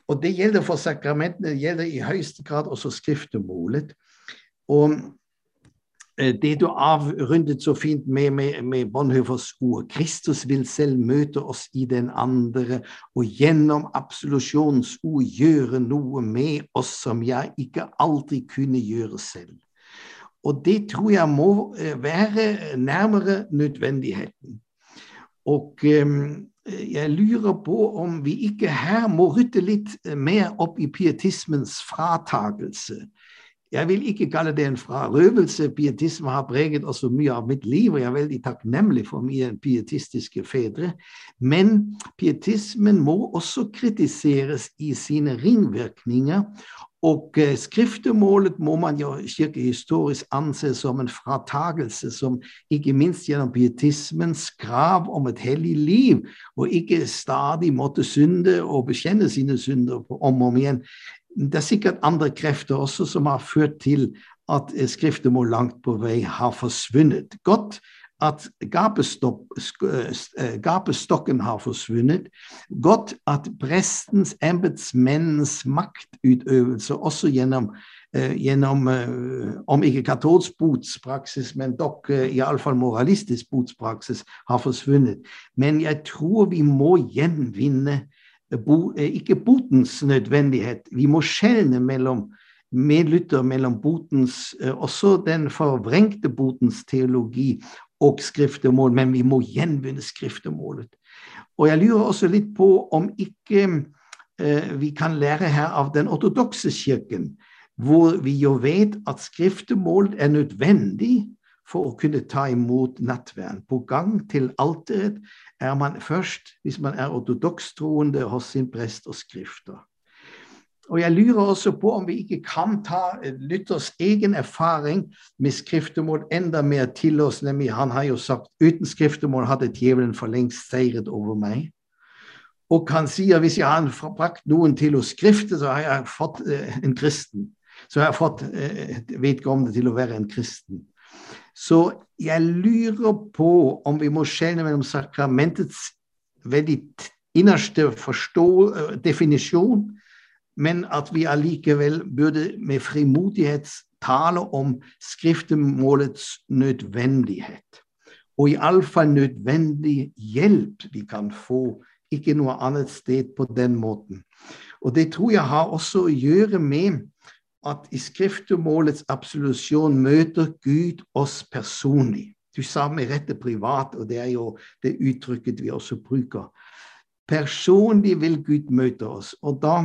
Og det gjelder for sakramentene, det gjelder i høyeste grad også skriftemålet. Og Eh, det du avrundet så fint med, med, med Bonhoeffers ord. Kristus vil selv møte oss i den andre, og gjennom absolusjonens ord gjøre noe med oss som jeg ikke alltid kunne gjøre selv. Og det tror jeg må eh, være nærmere nødvendigheten. Og um, jeg lurer på om vi ikke her må rytte litt mer opp i pietismens fratagelse. Jeg vil ikke kalle det en frarøvelse. Pietisme har preget også mye av mitt liv, og jeg er veldig takknemlig for mine pietistiske fedre. Men pietismen må også kritiseres i sine ringvirkninger. Og eh, skriftemålet må man jo kirkehistorisk anse som en fratagelse som ikke minst gjennom pietismens krav om et hellig liv, og ikke stadig måtte synde og bekjenne sine synder om og om igjen, det er sikkert andre krefter også som har ført til at skriftemål langt på vei har forsvunnet. Godt at eh, gapestokken har forsvunnet. Godt at prestens, embetsmennens maktutøvelse også gjennom, uh, gjennom om ikke katolsk botspraksis, men dok iallfall moralistisk botspraksis har forsvunnet. Men jeg tror vi må gjenvinne Eh, ikke botens nødvendighet. Vi må skjelne mellom med Luther mellom botens, eh, også den forvrengte botens teologi og skriftemål, men vi må gjenvinne skriftemålet. Og jeg lurer også litt på om ikke eh, vi kan lære her av den ortodokse kirken, hvor vi jo vet at skriftemål er nødvendig for å kunne ta imot nattverden. På gang til alteret er man først, hvis man er ortodokstroende, hos sin prest og skrifter. Og Jeg lurer også på om vi ikke kan ta Luthers egen erfaring med skriftemål enda mer til oss. nemlig Han har jo sagt uten skriftemål hadde djevelen for lengst seiret over meg. Og han sier hvis jeg har brakt noen til å skrifte, så har jeg fått eh, en kristen. Så har jeg fått eh, vedkommende til å være en kristen. Så jeg lurer på om vi må skjelne mellom sakramentets veldig innerste forstå, eh, definisjon, men at vi allikevel burde med frimodighet tale om skriftemålets nødvendighet. Og iallfall nødvendig hjelp vi kan få, ikke noe annet sted på den måten. Og det tror jeg har også å gjøre med at i skriftemålets absolusjon møter Gud oss personlig. Du sa med rette privat, og det er jo det uttrykket vi også bruker. Personlig vil Gud møte oss, og da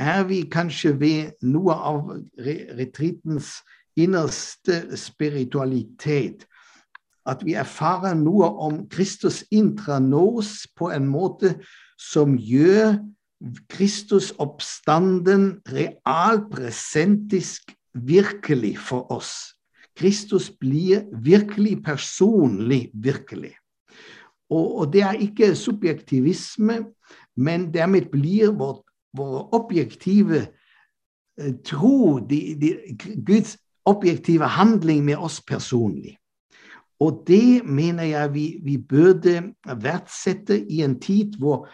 er vi kanskje ved noe av retritens innerste spiritualitet. At vi erfarer noe om Kristus intranos på en måte som gjør Kristus oppstanden realpresentisk virkelig for oss. Kristus blir virkelig personlig virkelig. Og, og det er ikke subjektivisme, men dermed blir vår, vår objektive eh, tro, de, de, Guds objektive handling med oss personlig. Og det mener jeg vi, vi burde verdsette i en tid hvor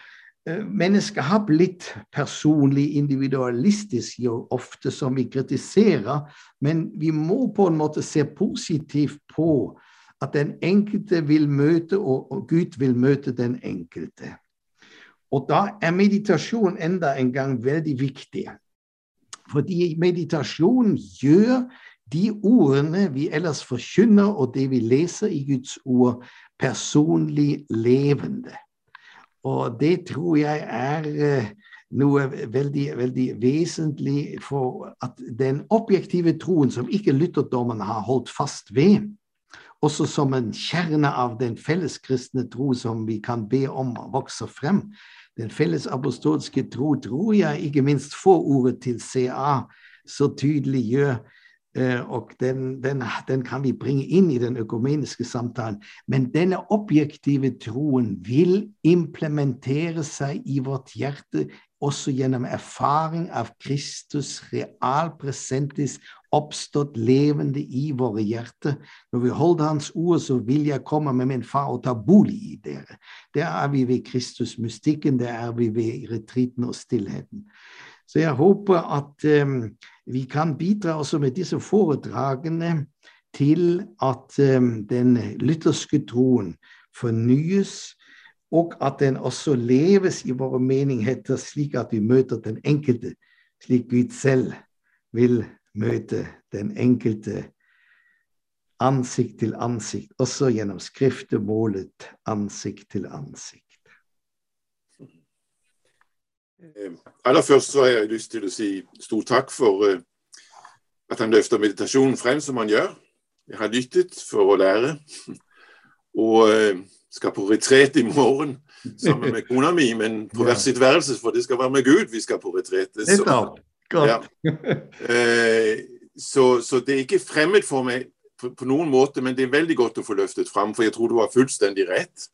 Eh, mennesket har blitt personlig individualistisk jo ofte, som vi kritiserer, men vi må på en måte se positivt på at den enkelte vil møte, og Gud vil møte den enkelte. Og da er meditasjon enda en gang veldig viktig. Fordi meditasjon gjør de ordene vi ellers forkynner, og det vi leser i Guds ord, personlig levende. Og det tror jeg er eh, noe veldig, veldig vesentlig for at den objektive troen som ikke lytterdommen har holdt fast ved, også som en kjerne av den felleskristne tro som vi kan be om vokser frem. Den felles apostolske tro tror jeg ikke minst forordet til CA så tydelig gjør. Eh, og den, den, den, kan vi bringe inn i den økumeniske samtalen. Men denne objektive troen vil implementere seg i vårt hjerte også gjennom erfaring av Kristus realpresentis oppstått levende i våre hjerter. Når vi holder Hans ord, så vil jeg komme med min far og ta bolig i dere. Der er vi ved Kristus-mystikken, der er vi ved retriten og stillheten. Så jeg håper at um, vi kan bidra også med disse foredragene til at um, den lytterske troen fornyes, og at den også leves i våre menigheter, slik at vi møter den enkelte, slik Gud selv vil møte den enkelte ansikt til ansikt, også gjennom skriftemålet ansikt til ansikt. Eh, aller først så har jeg lyst til å si stor takk for uh, at han løfter meditasjonen frem som han gjør. Jeg har lyttet for å lære, og uh, skal på retret i morgen sammen med kona mi, men på hvert sitt værelse, for det skal være med Gud vi skal på retret. Ja. Uh, så, så, det er ikke fremmed for meg på, på, noen måte, men det er veldig godt å få løftet fram, for jeg tror du har fullstendig rett.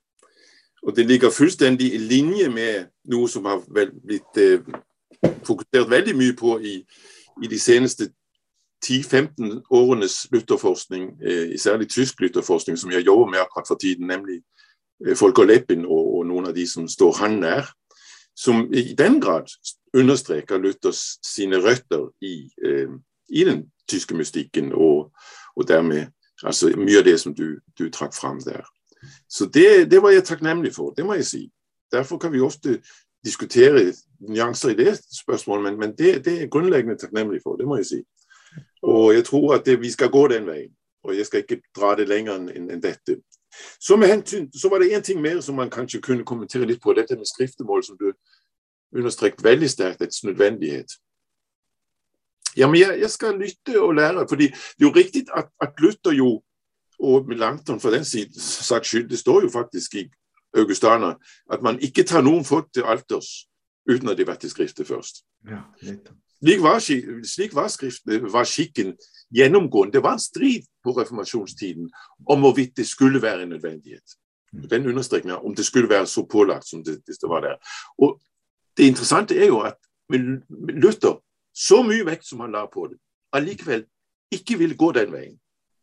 Og det ligger fullstendig i linje med noe som har blitt eh, fokusert veldig mye på i, i de seneste 10-15 årenes lytterforskning, eh, særlig tysk lytterforskning, som jeg jobber med akkurat for tiden, nemlig eh, Folker og, og, noen av de som står han nær, som i den grad understreker Luthers sine røtter i, eh, i den tyske mystikken, og, og dermed altså, mye av det som du, du trakk fram der. Så det, det, var jeg takknemlig for, det må jeg si. Derfor kan vi ofte diskutere nyanser i det spørsmålet, men, men det, det, er grunnleggende takknemlig for, det må jeg si. Og jeg tror at det, vi skal gå den veien. Og jeg skal ikke dra det lenger enn en dette. Så, hensyn, så, var det én ting mer som man kanskje kunne kommentere litt på. Dette med skriftemål, som du understreket veldig sterkt, dets nødvendighet. Ja, men jeg, jeg, skal lytte og lære. fordi det er jo riktig at, at Luther jo og Melanchthon for den saks skyld, det står jo faktisk i Augustana at man ikke tar noen folk til alters uten at de har vært i skriftet først. Ja, slik, var, slik var, skriften, var skikken gjennomgående. Det var en strid på reformasjonstiden om hvorvidt det skulle være en nødvendighet. Mm. Den understrekninga om det skulle være så pålagt som det, det var der. Og Det interessante er jo at Luther, så mye vekt som han la på det, allikevel ikke ville gå den veien.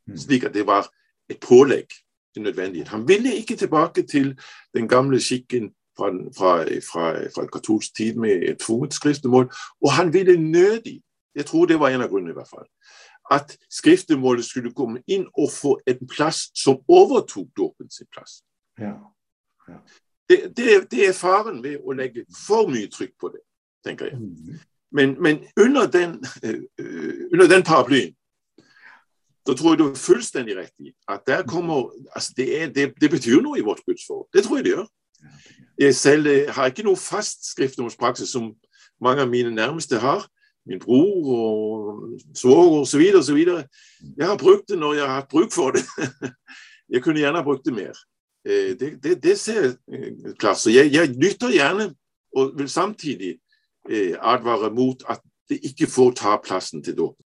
Mm. Slik at det var et pålegg til nødvendighet. Han ville ikke tilbake til den gamle skikken fra, fra, fra, fra katolsk tid med et tvunget skriftemål, og han ville nødig, jeg tror det var en av grunnene i hvert fall, at skriftemålet skulle komme inn og få en plass som overtok dåpen sin plass. Ja. Ja. Det, det, det, er faren ved å legge for mye trykk på det, tenker jeg. Mm. Men, men under, den, uh, under den paraplyen da tror jeg du er fullstendig rett i at der kommer altså det, er, det, det, betyr noe i vårt gudsforhold. Det tror jeg det gjør. Jeg selv har ikke noe fast skriftemålspraksis som mange av mine nærmeste har. Min bror og svoger osv. osv. Jeg har brukt det når jeg har hatt bruk for det. Jeg kunne gjerne ha brukt det mer. Eh, det, det, det ser jeg eh, klart. Så jeg, jeg, lytter gjerne, og vil samtidig advare mot at det ikke får ta plassen til dåpen.